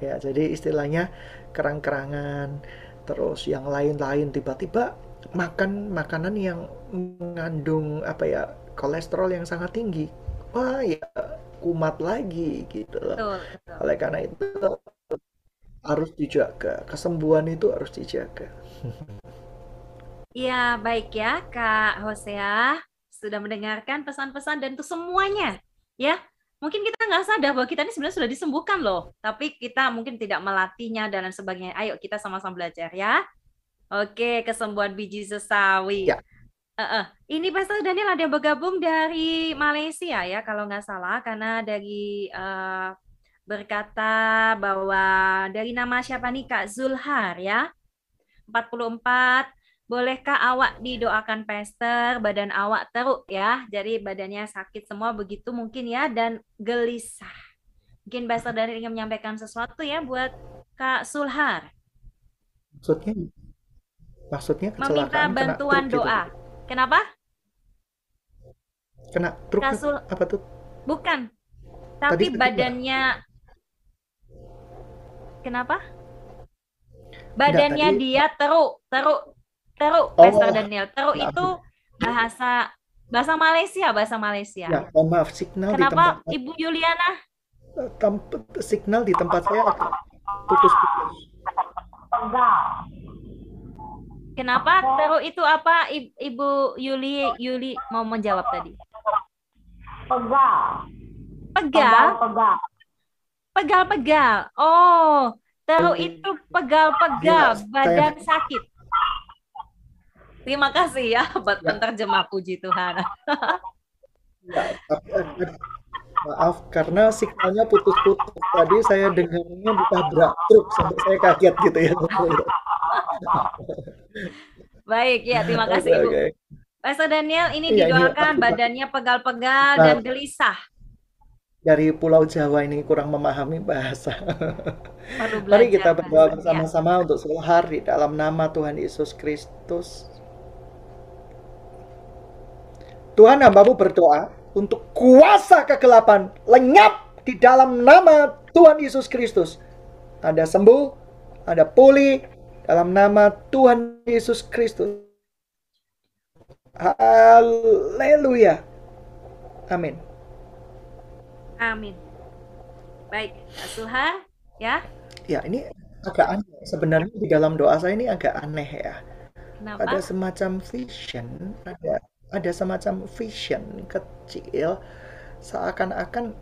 Ya jadi istilahnya kerang-kerangan. Terus yang lain-lain tiba-tiba makan makanan yang mengandung apa ya kolesterol yang sangat tinggi. Wah ya kumat lagi gitu loh. Betul, betul. oleh karena itu harus dijaga kesembuhan itu harus dijaga Iya, baik ya, Kak Hosea. Sudah mendengarkan pesan-pesan dan itu semuanya, ya. Mungkin kita nggak sadar bahwa kita ini sebenarnya sudah disembuhkan loh, tapi kita mungkin tidak melatihnya dan lain sebagainya. Ayo kita sama-sama belajar ya. Oke, kesembuhan biji sesawi. Ya. Eh, eh. Ini Pastor Daniel ada yang bergabung dari Malaysia ya, kalau nggak salah, karena dari eh, berkata bahwa dari nama siapa nih Kak Zulhar ya. 44 Bolehkah awak didoakan pester, badan awak teruk ya. Jadi badannya sakit semua begitu mungkin ya dan gelisah. Mungkin Pastor Daniel ingin menyampaikan sesuatu ya buat Kak Sulhar. maksudnya maksudnya Meminta kena bantuan truk gitu doa. Kenapa? kena truk Kak Sul- apa tuh Bukan. Tapi tadi badannya Kenapa? Badannya tadi- dia teruk, teruk, teruk, Oh, Pastor Daniel. Teruk ya. itu bahasa bahasa Malaysia, bahasa Malaysia. ya mohon maaf signal di Kenapa tempat Ibu Yuliana? tempat signal di tempat saya agak putus-putus Pegal. Kenapa teruk itu apa Ibu Yuli Yuli mau menjawab tadi? Pegal. Pegal, Pegal. Pegal-pegal. Oh, teruk Hmm. itu pegal-pegal, Iya, badan sakit. Terima kasih ya buat Ya. penerjemah puji Tuhan. Ya, tapi, eh, maaf karena signalnya putus-putus. Tadi saya dengarnya ditabrak truk sampai saya kaget gitu ya. Baik, ya terima kasih Ibu. oke. Pastor Daniel ini Iya, ini didoakan aku- badannya pegal-pegal Nah. dan gelisah. Dari Pulau Jawa ini kurang memahami bahasa. Perlu Mari kita berdoa bahasa. Ya. bersama-sama untuk Sulhar di dalam nama Tuhan Yesus Kristus. Tuhan hambamu berdoa untuk kuasa kegelapan lenyap di dalam nama Tuhan Yesus Kristus. Ada sembuh, ada pulih dalam nama Tuhan Yesus Kristus. Haleluya. Amin. Amin. Baik, Sulhar, ya. Ya, ini agak aneh. Sebenarnya di dalam doa saya ini agak aneh ya. Kenapa? ada semacam vision, ada ada semacam vision kecil seakan-akan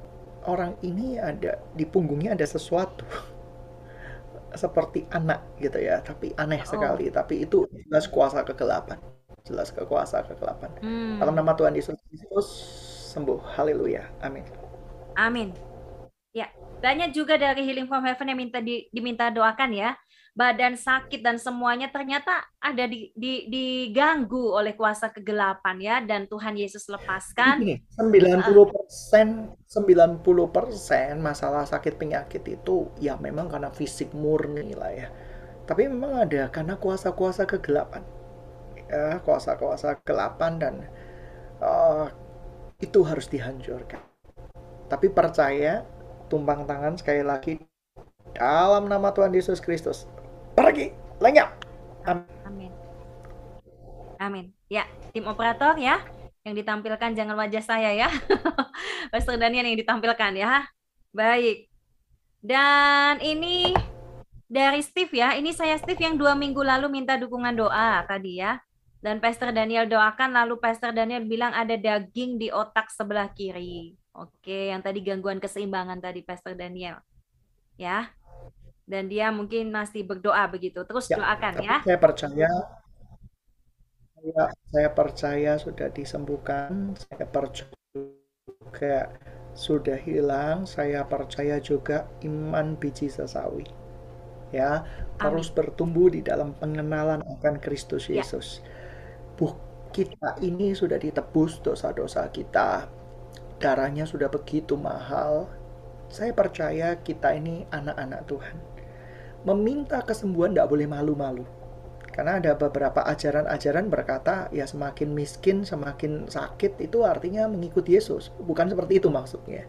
orang ini ada di punggungnya ada sesuatu seperti anak gitu ya, tapi aneh Oh. sekali, tapi itu jelas kuasa kegelapan, jelas kekuasa kegelapan. Hmm. Dalam nama Tuhan Yesus Kristus sembuh, haleluya, amin. Amin. Ya, banyak juga dari Healing from Heaven yang minta di- diminta doakan ya. Badan sakit dan semuanya ternyata ada di, di- diganggu oleh kuasa kegelapan ya dan Tuhan Yesus lepaskan. Ini 90% 90% masalah sakit penyakit itu ya memang karena fisik murni lah ya. Tapi memang ada karena kuasa-kuasa kegelapan. ya kuasa-kuasa kelapan dan uh, itu harus dihancurkan. Tapi percaya, tumpang tangan sekali lagi dalam nama Tuhan Yesus Kristus. Pergi, lenyap. Amin. Amin. Ya, tim operator ya, yang ditampilkan jangan wajah saya ya. Pastor Daniel yang ditampilkan ya. Baik. Dan ini dari Steve ya. Ini saya Steve yang dua minggu lalu minta dukungan doa tadi ya. Dan Pastor Daniel doakan, lalu Pastor Daniel bilang ada daging di otak sebelah kiri. Oke, yang tadi gangguan keseimbangan tadi Pastor Daniel. Ya. Dan dia mungkin masih berdoa begitu. Terus ya, doakan ya. Saya percaya saya, saya percaya sudah disembuhkan. Saya percaya juga sudah hilang. Saya percaya juga iman biji sesawi. Ya, terus bertumbuh di dalam pengenalan akan Kristus ya. Yesus. Ya tubuh kita ini sudah ditebus dosa-dosa kita. Darahnya sudah begitu mahal. Saya percaya kita ini anak-anak Tuhan. Meminta kesembuhan tidak boleh malu-malu. Karena ada beberapa ajaran-ajaran berkata, ya semakin miskin, semakin sakit, itu artinya mengikuti Yesus. Bukan seperti itu maksudnya.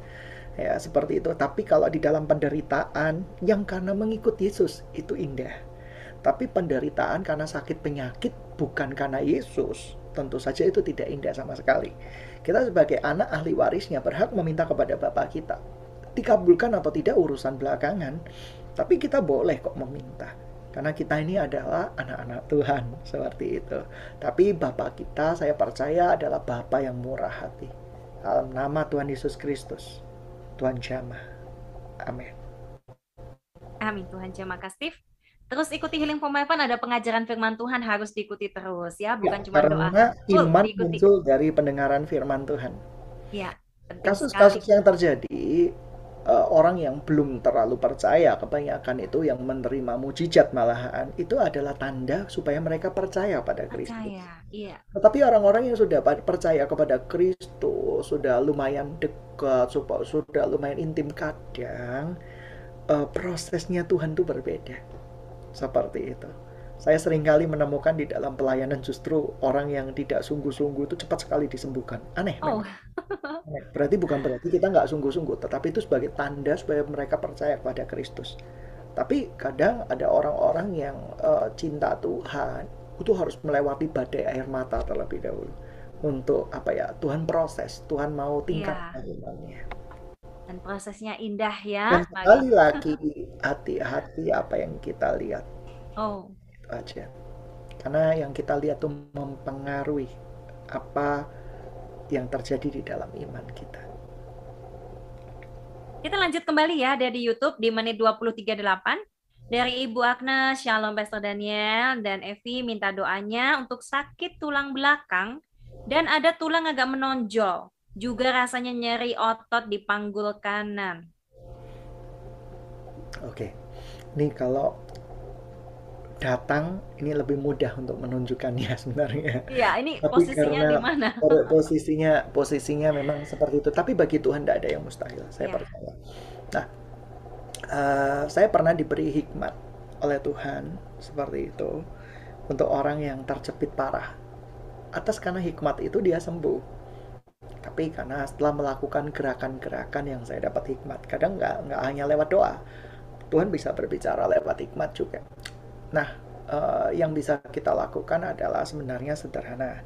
Ya, seperti itu. Tapi kalau di dalam penderitaan, yang karena mengikuti Yesus, itu indah tapi penderitaan karena sakit penyakit bukan karena Yesus, tentu saja itu tidak indah sama sekali. Kita sebagai anak ahli warisnya berhak meminta kepada Bapak kita. Dikabulkan atau tidak urusan belakangan, tapi kita boleh kok meminta. Karena kita ini adalah anak-anak Tuhan, seperti itu. Tapi Bapak kita, saya percaya adalah Bapak yang murah hati. Dalam nama Tuhan Yesus Kristus, Tuhan jamah. Amin. Amin Tuhan jamah kasih. Terus ikuti Healing for My Fun ada pengajaran firman Tuhan harus diikuti terus ya, bukan ya, cuma karena doa. iman muncul dari pendengaran firman Tuhan. Ya. Kasus-kasus yang terjadi uh, orang yang belum terlalu percaya kebanyakan itu yang menerima mujizat malahan itu adalah tanda supaya mereka percaya pada Kristus. Percaya, iya. Tetapi orang-orang yang sudah percaya kepada Kristus, sudah lumayan dekat, sudah lumayan intim kadang uh, prosesnya Tuhan itu berbeda seperti itu. Saya sering kali menemukan di dalam pelayanan justru orang yang tidak sungguh-sungguh itu cepat sekali disembuhkan. Aneh, oh. Aneh. Berarti bukan berarti kita nggak sungguh-sungguh, tetapi itu sebagai tanda supaya mereka percaya kepada Kristus. Tapi kadang ada orang-orang yang uh, cinta Tuhan itu harus melewati badai air mata terlebih dahulu untuk apa ya Tuhan proses Tuhan mau tingkatkan yeah. imannya dan prosesnya indah ya. Dan sekali lagi hati-hati apa yang kita lihat. Oh. Itu aja. Karena yang kita lihat itu mempengaruhi apa yang terjadi di dalam iman kita. Kita lanjut kembali ya dari YouTube di menit 2038. Dari Ibu Agnes, Shalom Pastor Daniel, dan Evi minta doanya untuk sakit tulang belakang dan ada tulang agak menonjol juga rasanya nyeri otot di panggul kanan. Oke, ini kalau datang ini lebih mudah untuk menunjukkannya sebenarnya. Iya, ini Tapi posisinya di mana? posisinya posisinya memang seperti itu. Tapi bagi Tuhan tidak ada yang mustahil. Saya ya. percaya. Nah, uh, saya pernah diberi hikmat oleh Tuhan seperti itu untuk orang yang terjepit parah. Atas karena hikmat itu dia sembuh tapi karena setelah melakukan gerakan-gerakan yang saya dapat hikmat kadang nggak nggak hanya lewat doa. Tuhan bisa berbicara lewat hikmat juga. Nah uh, yang bisa kita lakukan adalah sebenarnya sederhana.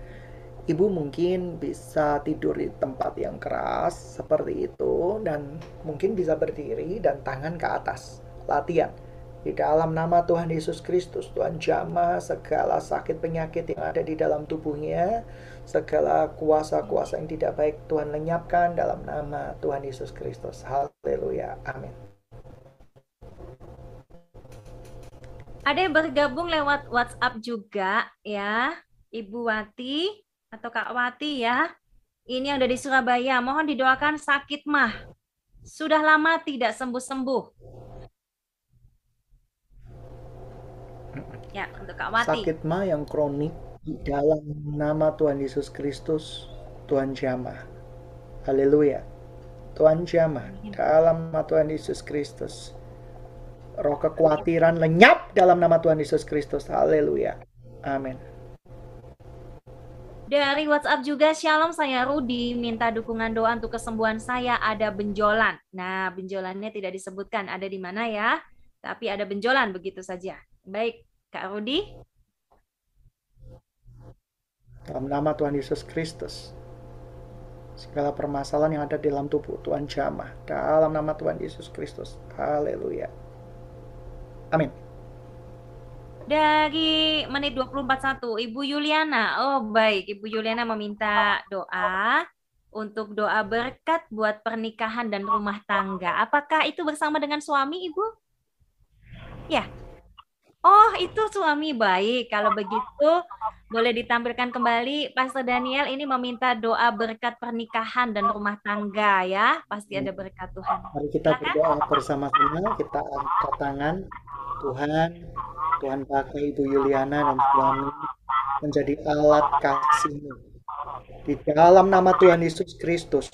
Ibu mungkin bisa tidur di tempat yang keras seperti itu dan mungkin bisa berdiri dan tangan ke atas. Latihan. Di dalam nama Tuhan Yesus Kristus, Tuhan jamah segala sakit penyakit yang ada di dalam tubuhnya, segala kuasa-kuasa yang tidak baik Tuhan lenyapkan dalam nama Tuhan Yesus Kristus. Haleluya. Amin. Ada yang bergabung lewat WhatsApp juga ya, Ibu Wati atau Kak Wati ya. Ini yang ada di Surabaya, mohon didoakan sakit mah. Sudah lama tidak sembuh-sembuh Ya, untuk Kak Wati. Sakit mah yang kronik di dalam nama Tuhan Yesus Kristus, Tuhan jamah. Haleluya. Tuhan jamah dalam nama Tuhan Yesus Kristus. Roh kekhawatiran lenyap dalam nama Tuhan Yesus Kristus. Haleluya. Amin. Dari WhatsApp juga, Shalom saya Rudi, minta dukungan doa untuk kesembuhan saya ada benjolan. Nah, benjolannya tidak disebutkan ada di mana ya, tapi ada benjolan begitu saja. Baik, Kak Rudi. Dalam nama Tuhan Yesus Kristus, segala permasalahan yang ada di dalam tubuh Tuhan jamah. Dalam nama Tuhan Yesus Kristus. Haleluya. Amin dari menit 241 Ibu Yuliana. Oh, baik. Ibu Yuliana meminta doa untuk doa berkat buat pernikahan dan rumah tangga. Apakah itu bersama dengan suami, Ibu? Ya. Oh, itu suami baik. Kalau begitu, boleh ditampilkan kembali. Pastor Daniel ini meminta doa berkat pernikahan dan rumah tangga ya. Pasti ada berkat Tuhan. Mari kita berdoa bersama-sama. Kita angkat tangan. Tuhan, Tuhan pakai Ibu Yuliana dan suami menjadi alat kasih-Mu. Di dalam nama Tuhan Yesus Kristus,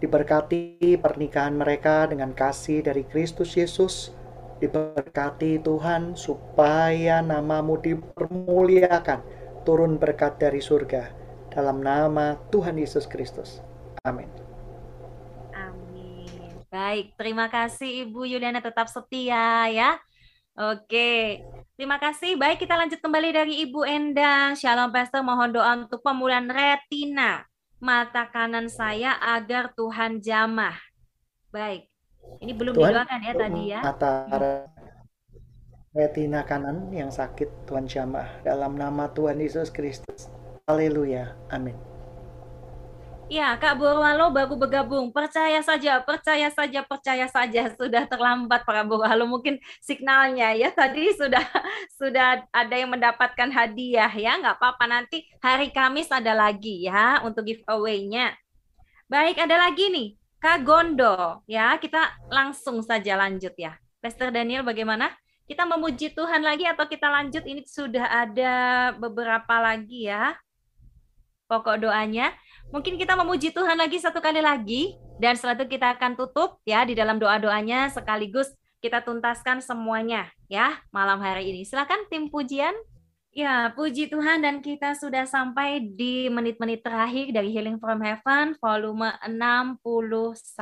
diberkati pernikahan mereka dengan kasih dari Kristus Yesus. Diberkati Tuhan supaya namamu dipermuliakan, turun berkat dari surga. Dalam nama Tuhan Yesus Kristus. Amin. Amin. Baik, terima kasih Ibu Yuliana tetap setia ya. Oke, terima kasih. Baik, kita lanjut kembali dari Ibu Endang. Shalom Pastor, mohon doa untuk pemulihan retina mata kanan saya agar Tuhan jamah. Baik, ini belum Tuhan, didoakan ya tadi ya. Mata retina kanan yang sakit Tuhan jamah dalam nama Tuhan Yesus Kristus. Haleluya. Amin. Ya, Kak Borwalo baru bergabung. Percaya saja, percaya saja, percaya saja. Sudah terlambat Pak Borwalo mungkin signalnya ya. Tadi sudah sudah ada yang mendapatkan hadiah ya. Nggak apa-apa nanti hari Kamis ada lagi ya untuk giveaway-nya. Baik, ada lagi nih. Kak Gondo ya. Kita langsung saja lanjut ya. Pastor Daniel bagaimana? Kita memuji Tuhan lagi atau kita lanjut? Ini sudah ada beberapa lagi ya. Pokok doanya Mungkin kita memuji Tuhan lagi satu kali lagi dan setelah itu kita akan tutup ya di dalam doa-doanya sekaligus kita tuntaskan semuanya ya malam hari ini. Silakan tim pujian. Ya, puji Tuhan dan kita sudah sampai di menit-menit terakhir dari Healing from Heaven volume 61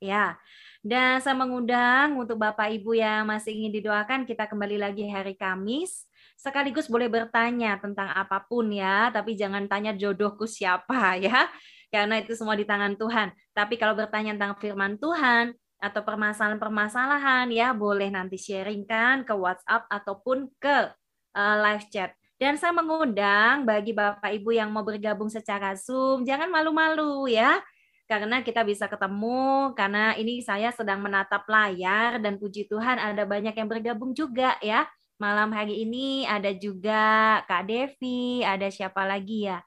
ya. Dan saya mengundang untuk Bapak Ibu yang masih ingin didoakan kita kembali lagi hari Kamis sekaligus boleh bertanya tentang apa pun ya, tapi jangan tanya jodohku siapa ya, karena itu semua di tangan Tuhan. Tapi kalau bertanya tentang firman Tuhan atau permasalahan-permasalahan ya, boleh nanti sharingkan ke WhatsApp ataupun ke uh, live chat. Dan saya mengundang bagi Bapak Ibu yang mau bergabung secara Zoom, jangan malu-malu ya karena kita bisa ketemu karena ini saya sedang menatap layar dan puji Tuhan ada banyak yang bergabung juga ya Malam hari ini ada juga Kak Devi, ada siapa lagi ya?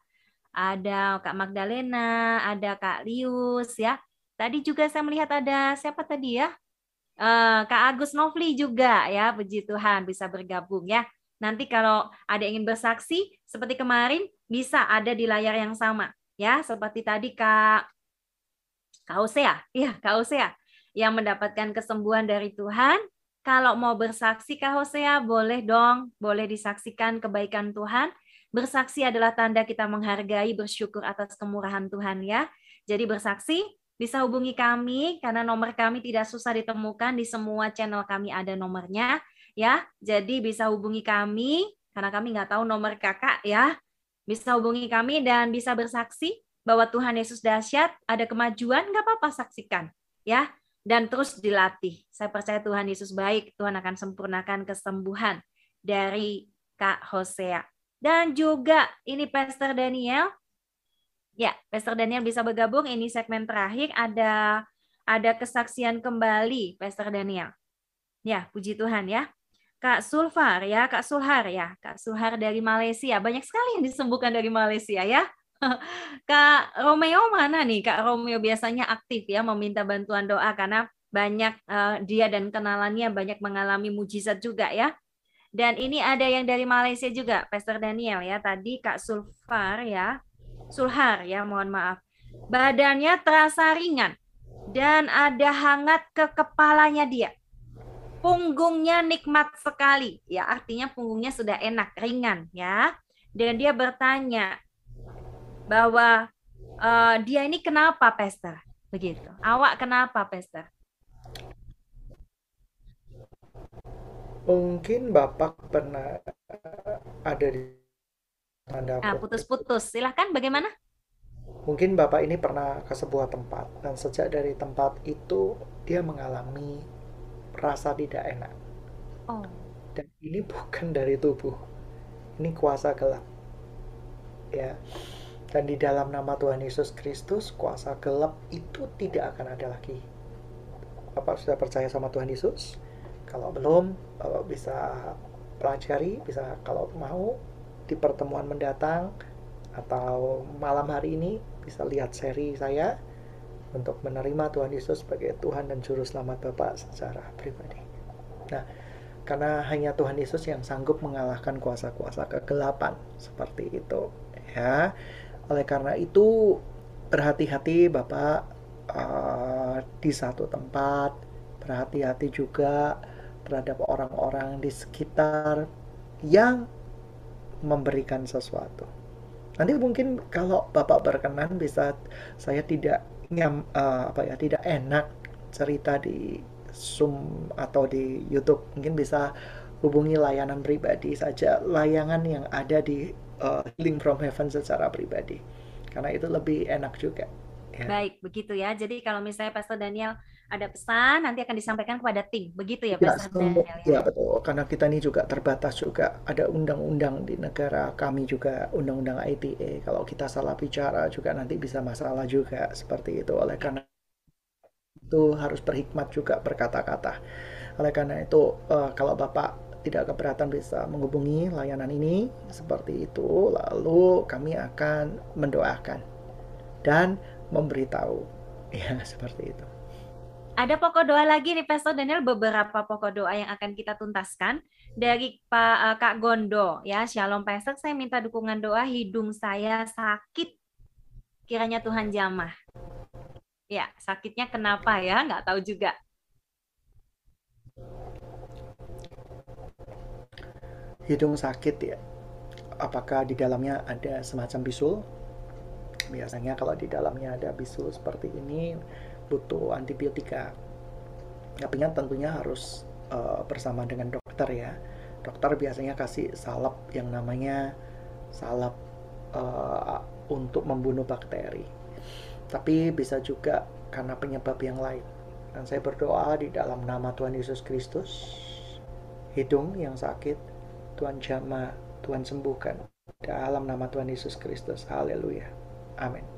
Ada Kak Magdalena, ada Kak Lius ya. Tadi juga saya melihat ada siapa tadi ya? Uh, Kak Agus Novli juga ya, puji Tuhan bisa bergabung ya. Nanti kalau ada yang ingin bersaksi seperti kemarin bisa ada di layar yang sama. Ya, seperti tadi Kak Kak Osea, ya Kak Osea. Yang mendapatkan kesembuhan dari Tuhan. Kalau mau bersaksi Kak Hosea, boleh dong, boleh disaksikan kebaikan Tuhan. Bersaksi adalah tanda kita menghargai, bersyukur atas kemurahan Tuhan ya. Jadi bersaksi bisa hubungi kami karena nomor kami tidak susah ditemukan. Di semua channel kami ada nomornya ya. Jadi bisa hubungi kami karena kami nggak tahu nomor kakak ya. Bisa hubungi kami dan bisa bersaksi bahwa Tuhan Yesus dahsyat, ada kemajuan, nggak apa-apa saksikan ya dan terus dilatih. Saya percaya Tuhan Yesus baik, Tuhan akan sempurnakan kesembuhan dari Kak Hosea. Dan juga ini Pastor Daniel. Ya, Pastor Daniel bisa bergabung. Ini segmen terakhir ada ada kesaksian kembali Pastor Daniel. Ya, puji Tuhan ya. Kak Sulfar ya, Kak Sulhar ya, Kak Sulhar dari Malaysia. Banyak sekali yang disembuhkan dari Malaysia ya. Kak Romeo mana nih? Kak Romeo biasanya aktif ya meminta bantuan doa karena banyak uh, dia dan kenalannya banyak mengalami mujizat juga ya. Dan ini ada yang dari Malaysia juga, Pastor Daniel ya. Tadi Kak Sulfar ya. Sulhar ya, mohon maaf. Badannya terasa ringan dan ada hangat ke kepalanya dia. Punggungnya nikmat sekali, ya artinya punggungnya sudah enak, ringan ya. Dan dia bertanya, bahwa uh, dia ini kenapa pesta begitu. Awak kenapa pesta? Mungkin Bapak pernah ada di tanda Nah, putus-putus. Silahkan bagaimana? Mungkin Bapak ini pernah ke sebuah tempat dan sejak dari tempat itu dia mengalami rasa tidak enak. Oh. Dan ini bukan dari tubuh. Ini kuasa gelap. Ya. Dan di dalam nama Tuhan Yesus Kristus, kuasa gelap itu tidak akan ada lagi. Bapak sudah percaya sama Tuhan Yesus? Kalau belum, Bapak bisa pelajari, bisa kalau mau di pertemuan mendatang atau malam hari ini bisa lihat seri saya untuk menerima Tuhan Yesus sebagai Tuhan dan Juru Selamat Bapak secara pribadi. Nah, karena hanya Tuhan Yesus yang sanggup mengalahkan kuasa-kuasa kegelapan seperti itu, ya. Oleh karena itu, berhati-hati Bapak uh, di satu tempat, berhati-hati juga terhadap orang-orang di sekitar yang memberikan sesuatu. Nanti mungkin kalau Bapak berkenan bisa saya tidak nyam uh, apa ya tidak enak cerita di Zoom atau di YouTube mungkin bisa hubungi layanan pribadi saja layangan yang ada di uh, Link from Heaven secara pribadi karena itu lebih enak juga. Ya. Baik begitu ya. Jadi kalau misalnya Pastor Daniel ada pesan nanti akan disampaikan kepada tim. Begitu ya, ya Pak Daniel? Ya? ya betul. Karena kita ini juga terbatas juga ada undang-undang di negara kami juga undang-undang ITE. Kalau kita salah bicara juga nanti bisa masalah juga seperti itu. Oleh karena itu harus berhikmat juga berkata-kata. Oleh karena itu uh, kalau Bapak tidak keberatan bisa menghubungi layanan ini seperti itu lalu kami akan mendoakan dan memberitahu ya seperti itu. Ada pokok doa lagi nih Pastor Daniel beberapa pokok doa yang akan kita tuntaskan dari Pak uh, Kak Gondo ya. Shalom Pastor, saya minta dukungan doa hidung saya sakit. Kiranya Tuhan jamah. Ya, sakitnya kenapa ya? Nggak tahu juga. Hidung sakit ya. Apakah di dalamnya ada semacam bisul? Biasanya kalau di dalamnya ada bisul seperti ini, butuh antibiotika. Tapi tentunya harus uh, bersama dengan dokter ya. Dokter biasanya kasih salep yang namanya salep uh, untuk membunuh bakteri. Tapi bisa juga karena penyebab yang lain. Dan saya berdoa di dalam nama Tuhan Yesus Kristus, hidung yang sakit, Tuhan jamah, Tuhan sembuhkan. Dalam nama Tuhan Yesus Kristus. Haleluya. Amin.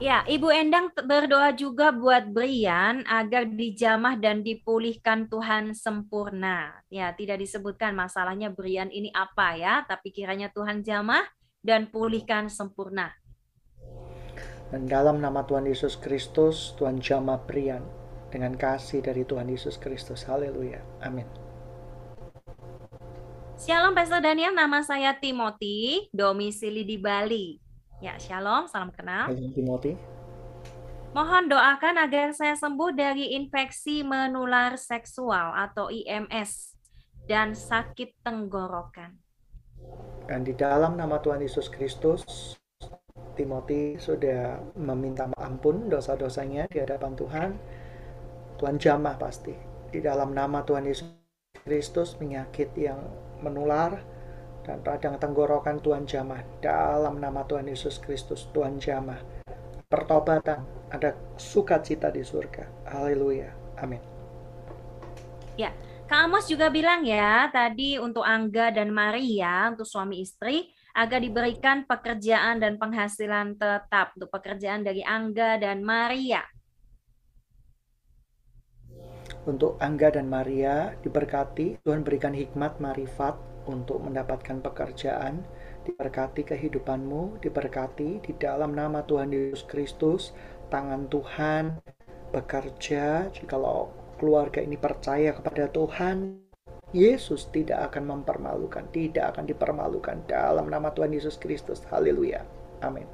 Ya, Ibu Endang berdoa juga buat Brian agar dijamah dan dipulihkan Tuhan sempurna. Ya, tidak disebutkan masalahnya Brian ini apa ya, tapi kiranya Tuhan jamah dan pulihkan sempurna. Dan dalam nama Tuhan Yesus Kristus, Tuhan jamah Brian dengan kasih dari Tuhan Yesus Kristus. Haleluya. Amin. Shalom Pastor Daniel, nama saya Timothy, domisili di Bali. Ya, shalom, salam kenal. Shalom Timothy. Mohon doakan agar saya sembuh dari infeksi menular seksual atau IMS dan sakit tenggorokan. Dan di dalam nama Tuhan Yesus Kristus, Timothy sudah meminta ampun dosa-dosanya di hadapan Tuhan. Tuhan jamah pasti. Di dalam nama Tuhan Yesus Kristus, penyakit yang menular, dan radang tenggorokan Tuhan jamah dalam nama Tuhan Yesus Kristus Tuhan jamah pertobatan ada sukacita di surga. Haleluya. Amin. Ya Kak Amos juga bilang ya tadi untuk Angga dan Maria untuk suami istri agar diberikan pekerjaan dan penghasilan tetap untuk pekerjaan dari Angga dan Maria. Untuk Angga dan Maria diberkati. Tuhan berikan hikmat marifat untuk mendapatkan pekerjaan, diberkati kehidupanmu, diberkati di dalam nama Tuhan Yesus Kristus, tangan Tuhan bekerja, jikalau keluarga ini percaya kepada Tuhan, Yesus tidak akan mempermalukan, tidak akan dipermalukan dalam nama Tuhan Yesus Kristus. Haleluya. Amin.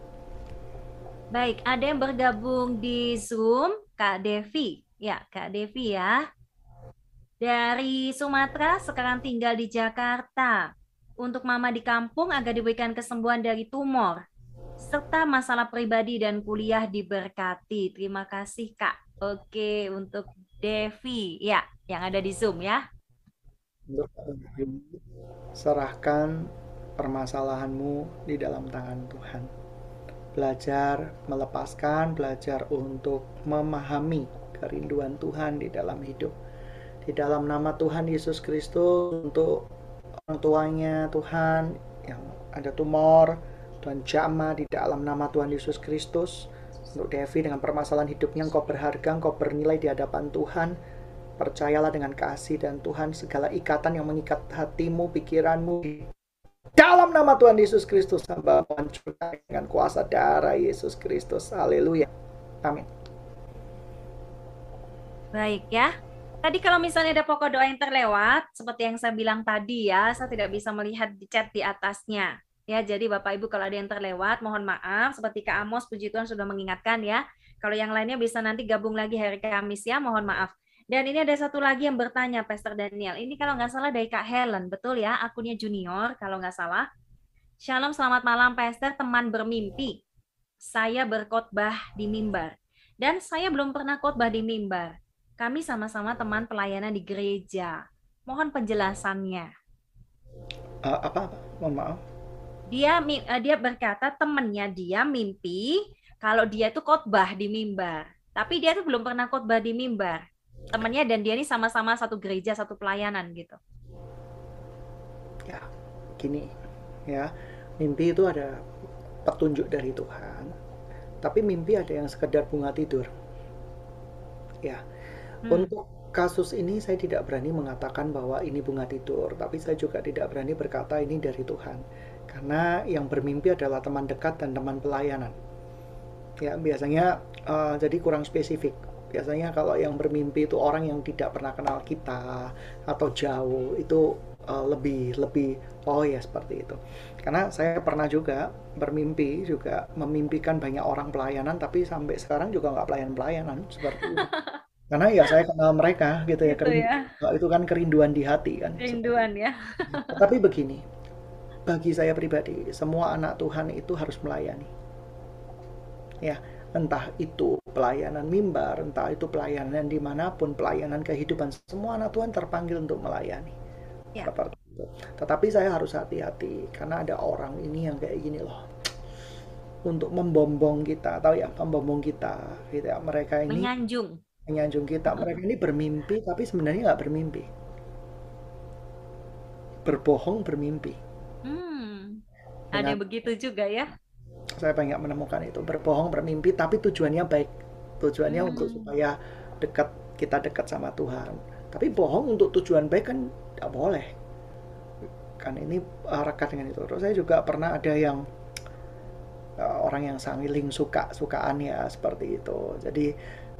Baik, ada yang bergabung di Zoom, Kak Devi. Ya, Kak Devi ya dari Sumatera sekarang tinggal di Jakarta. Untuk mama di kampung agar diberikan kesembuhan dari tumor. serta masalah pribadi dan kuliah diberkati. Terima kasih Kak. Oke, untuk Devi ya, yang ada di Zoom ya. Serahkan permasalahanmu di dalam tangan Tuhan. Belajar melepaskan, belajar untuk memahami kerinduan Tuhan di dalam hidup. Di dalam nama Tuhan Yesus Kristus untuk orang tuanya Tuhan yang ada tumor, Tuhan jama di dalam nama Tuhan Yesus Kristus. Untuk Devi dengan permasalahan hidupnya, engkau berharga, engkau bernilai di hadapan Tuhan. Percayalah dengan kasih dan Tuhan segala ikatan yang mengikat hatimu, pikiranmu dalam nama Tuhan Yesus Kristus hamba hancurkan dengan kuasa darah Yesus Kristus. Haleluya. Amin. Baik ya. Tadi kalau misalnya ada pokok doa yang terlewat, seperti yang saya bilang tadi ya, saya tidak bisa melihat di chat di atasnya. Ya, jadi Bapak Ibu kalau ada yang terlewat, mohon maaf. Seperti Kak Amos, puji Tuhan sudah mengingatkan ya. Kalau yang lainnya bisa nanti gabung lagi hari Kamis ya, mohon maaf. Dan ini ada satu lagi yang bertanya, Pastor Daniel. Ini kalau nggak salah dari Kak Helen, betul ya? Akunnya junior, kalau nggak salah. Shalom, selamat malam Pastor, teman bermimpi. Saya berkhotbah di mimbar. Dan saya belum pernah khotbah di mimbar. Kami sama-sama teman pelayanan di gereja. Mohon penjelasannya. Uh, apa, apa? Mohon maaf. Dia uh, dia berkata temannya dia mimpi kalau dia tuh khotbah di mimbar. Tapi dia tuh belum pernah khotbah di mimbar. Temannya dan dia ini sama-sama satu gereja, satu pelayanan gitu. Ya, gini ya. Mimpi itu ada petunjuk dari Tuhan. Tapi mimpi ada yang sekedar bunga tidur. Ya, Hmm. Untuk kasus ini saya tidak berani mengatakan bahwa ini bunga tidur, tapi saya juga tidak berani berkata ini dari Tuhan. Karena yang bermimpi adalah teman dekat dan teman pelayanan. Ya, biasanya uh, jadi kurang spesifik. Biasanya kalau yang bermimpi itu orang yang tidak pernah kenal kita atau jauh, itu uh, lebih lebih oh ya seperti itu. Karena saya pernah juga bermimpi juga memimpikan banyak orang pelayanan tapi sampai sekarang juga nggak pelayan-pelayanan seperti itu. Karena ya saya kenal mereka gitu ya, gitu ya. itu kan kerinduan di hati kan. Kerinduan ya. Tapi begini, bagi saya pribadi, semua anak Tuhan itu harus melayani. Ya, entah itu pelayanan mimbar, entah itu pelayanan di mana pun, pelayanan kehidupan, semua anak Tuhan terpanggil untuk melayani. Ya. Seperti itu. Tetapi saya harus hati-hati karena ada orang ini yang kayak gini loh untuk membombong kita, tahu ya, membombong kita, gitu ya. Mereka ini menyanjung menyanjung kita. Mereka ini bermimpi tapi sebenarnya nggak bermimpi. Berbohong bermimpi. Hmm. Ada Dengan, begitu juga ya? Saya banyak menemukan itu berbohong bermimpi tapi tujuannya baik. Tujuannya hmm. untuk supaya dekat kita dekat sama Tuhan. Tapi bohong untuk tujuan baik kan tidak boleh. Kan ini uh, rekat dengan itu. Terus saya juga pernah ada yang uh, orang yang sangiling suka sukaan ya seperti itu. Jadi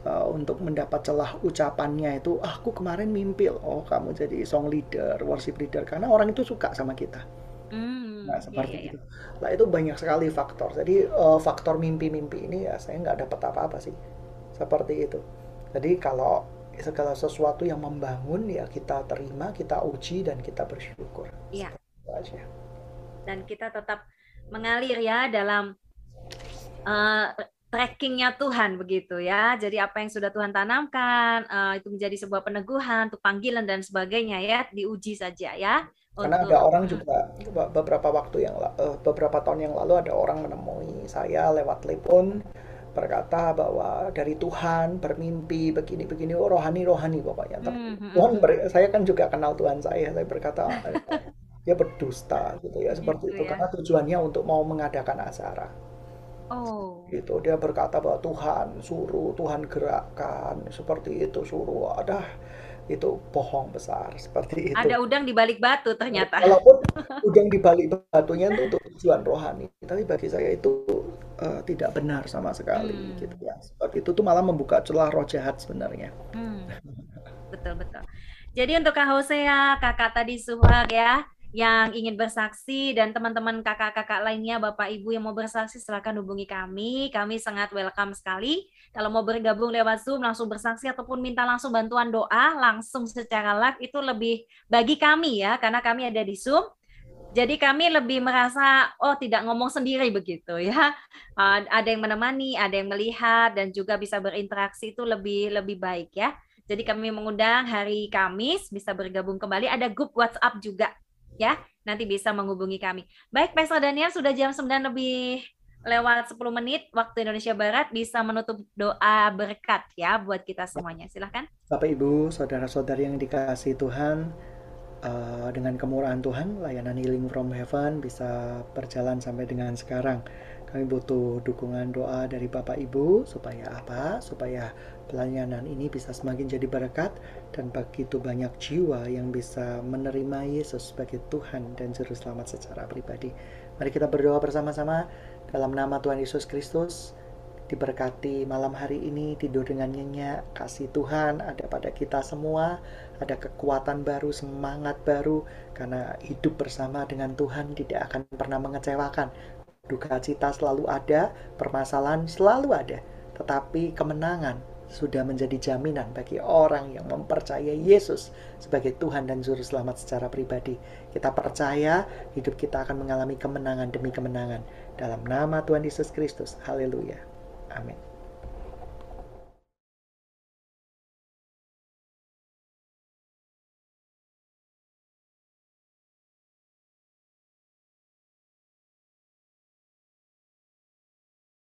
uh, untuk mendapat celah ucapannya itu ah, aku kemarin mimpi oh kamu jadi song leader worship leader karena orang itu suka sama kita. Hmm, nah seperti iya, iya. itu. Nah itu banyak sekali faktor. Jadi uh, faktor mimpi-mimpi ini ya saya nggak dapat apa-apa sih. Seperti itu. Jadi kalau segala sesuatu yang membangun ya kita terima kita uji dan kita bersyukur. Iya. Aja. dan kita tetap mengalir ya dalam uh, trackingnya Tuhan begitu ya. Jadi apa yang sudah Tuhan tanamkan uh, itu menjadi sebuah peneguhan, untuk panggilan dan sebagainya ya diuji saja ya. Karena untuk, ada orang juga beberapa waktu yang uh, beberapa tahun yang lalu ada orang menemui saya lewat telepon berkata bahwa dari Tuhan bermimpi begini-begini oh, rohani rohani pokoknya. Tapi mm -hmm. Tuhan ber, saya kan juga kenal Tuhan saya. Saya berkata dia berdusta gitu ya seperti gitu itu ya. karena tujuannya untuk mau mengadakan acara. Oh. Gitu dia berkata bahwa Tuhan suruh, Tuhan gerakkan seperti itu suruh. Ada itu bohong besar seperti itu. Ada udang di balik batu ternyata. Walaupun udang di balik batunya itu untuk tujuan rohani, tapi bagi saya itu uh, tidak benar sama sekali hmm. gitu ya. Seperti itu tuh malah membuka celah roh jahat sebenarnya. Hmm. Betul betul. Jadi untuk Kak Hosea, kakak tadi Suhag ya, yang ingin bersaksi dan teman-teman kakak-kakak lainnya, Bapak Ibu yang mau bersaksi silakan hubungi kami. Kami sangat welcome sekali. Kalau mau bergabung lewat Zoom langsung bersaksi ataupun minta langsung bantuan doa langsung secara live itu lebih bagi kami ya karena kami ada di Zoom. Jadi kami lebih merasa oh tidak ngomong sendiri begitu ya. Uh, ada yang menemani, ada yang melihat dan juga bisa berinteraksi itu lebih lebih baik ya. Jadi kami mengundang hari Kamis bisa bergabung kembali ada grup WhatsApp juga ya. Nanti bisa menghubungi kami. Baik, Pastor Daniel sudah jam 9 lebih lewat 10 menit waktu Indonesia Barat bisa menutup doa berkat ya buat kita semuanya. Silahkan. Bapak Ibu, saudara-saudari yang dikasih Tuhan, uh, dengan kemurahan Tuhan, layanan Healing from Heaven bisa berjalan sampai dengan sekarang. Kami butuh dukungan doa dari Bapak Ibu supaya apa? Supaya pelayanan ini bisa semakin jadi berkat dan begitu banyak jiwa yang bisa menerima Yesus sebagai Tuhan dan Juru Selamat secara pribadi. Mari kita berdoa bersama-sama dalam nama Tuhan Yesus Kristus. Diberkati malam hari ini tidur dengan nyenyak, kasih Tuhan ada pada kita semua, ada kekuatan baru, semangat baru, karena hidup bersama dengan Tuhan tidak akan pernah mengecewakan. Duka cita selalu ada, permasalahan selalu ada, tetapi kemenangan sudah menjadi jaminan bagi orang yang mempercayai Yesus sebagai Tuhan dan Juru Selamat secara pribadi. Kita percaya hidup kita akan mengalami kemenangan demi kemenangan. Dalam nama Tuhan Yesus Kristus. Haleluya. Amin.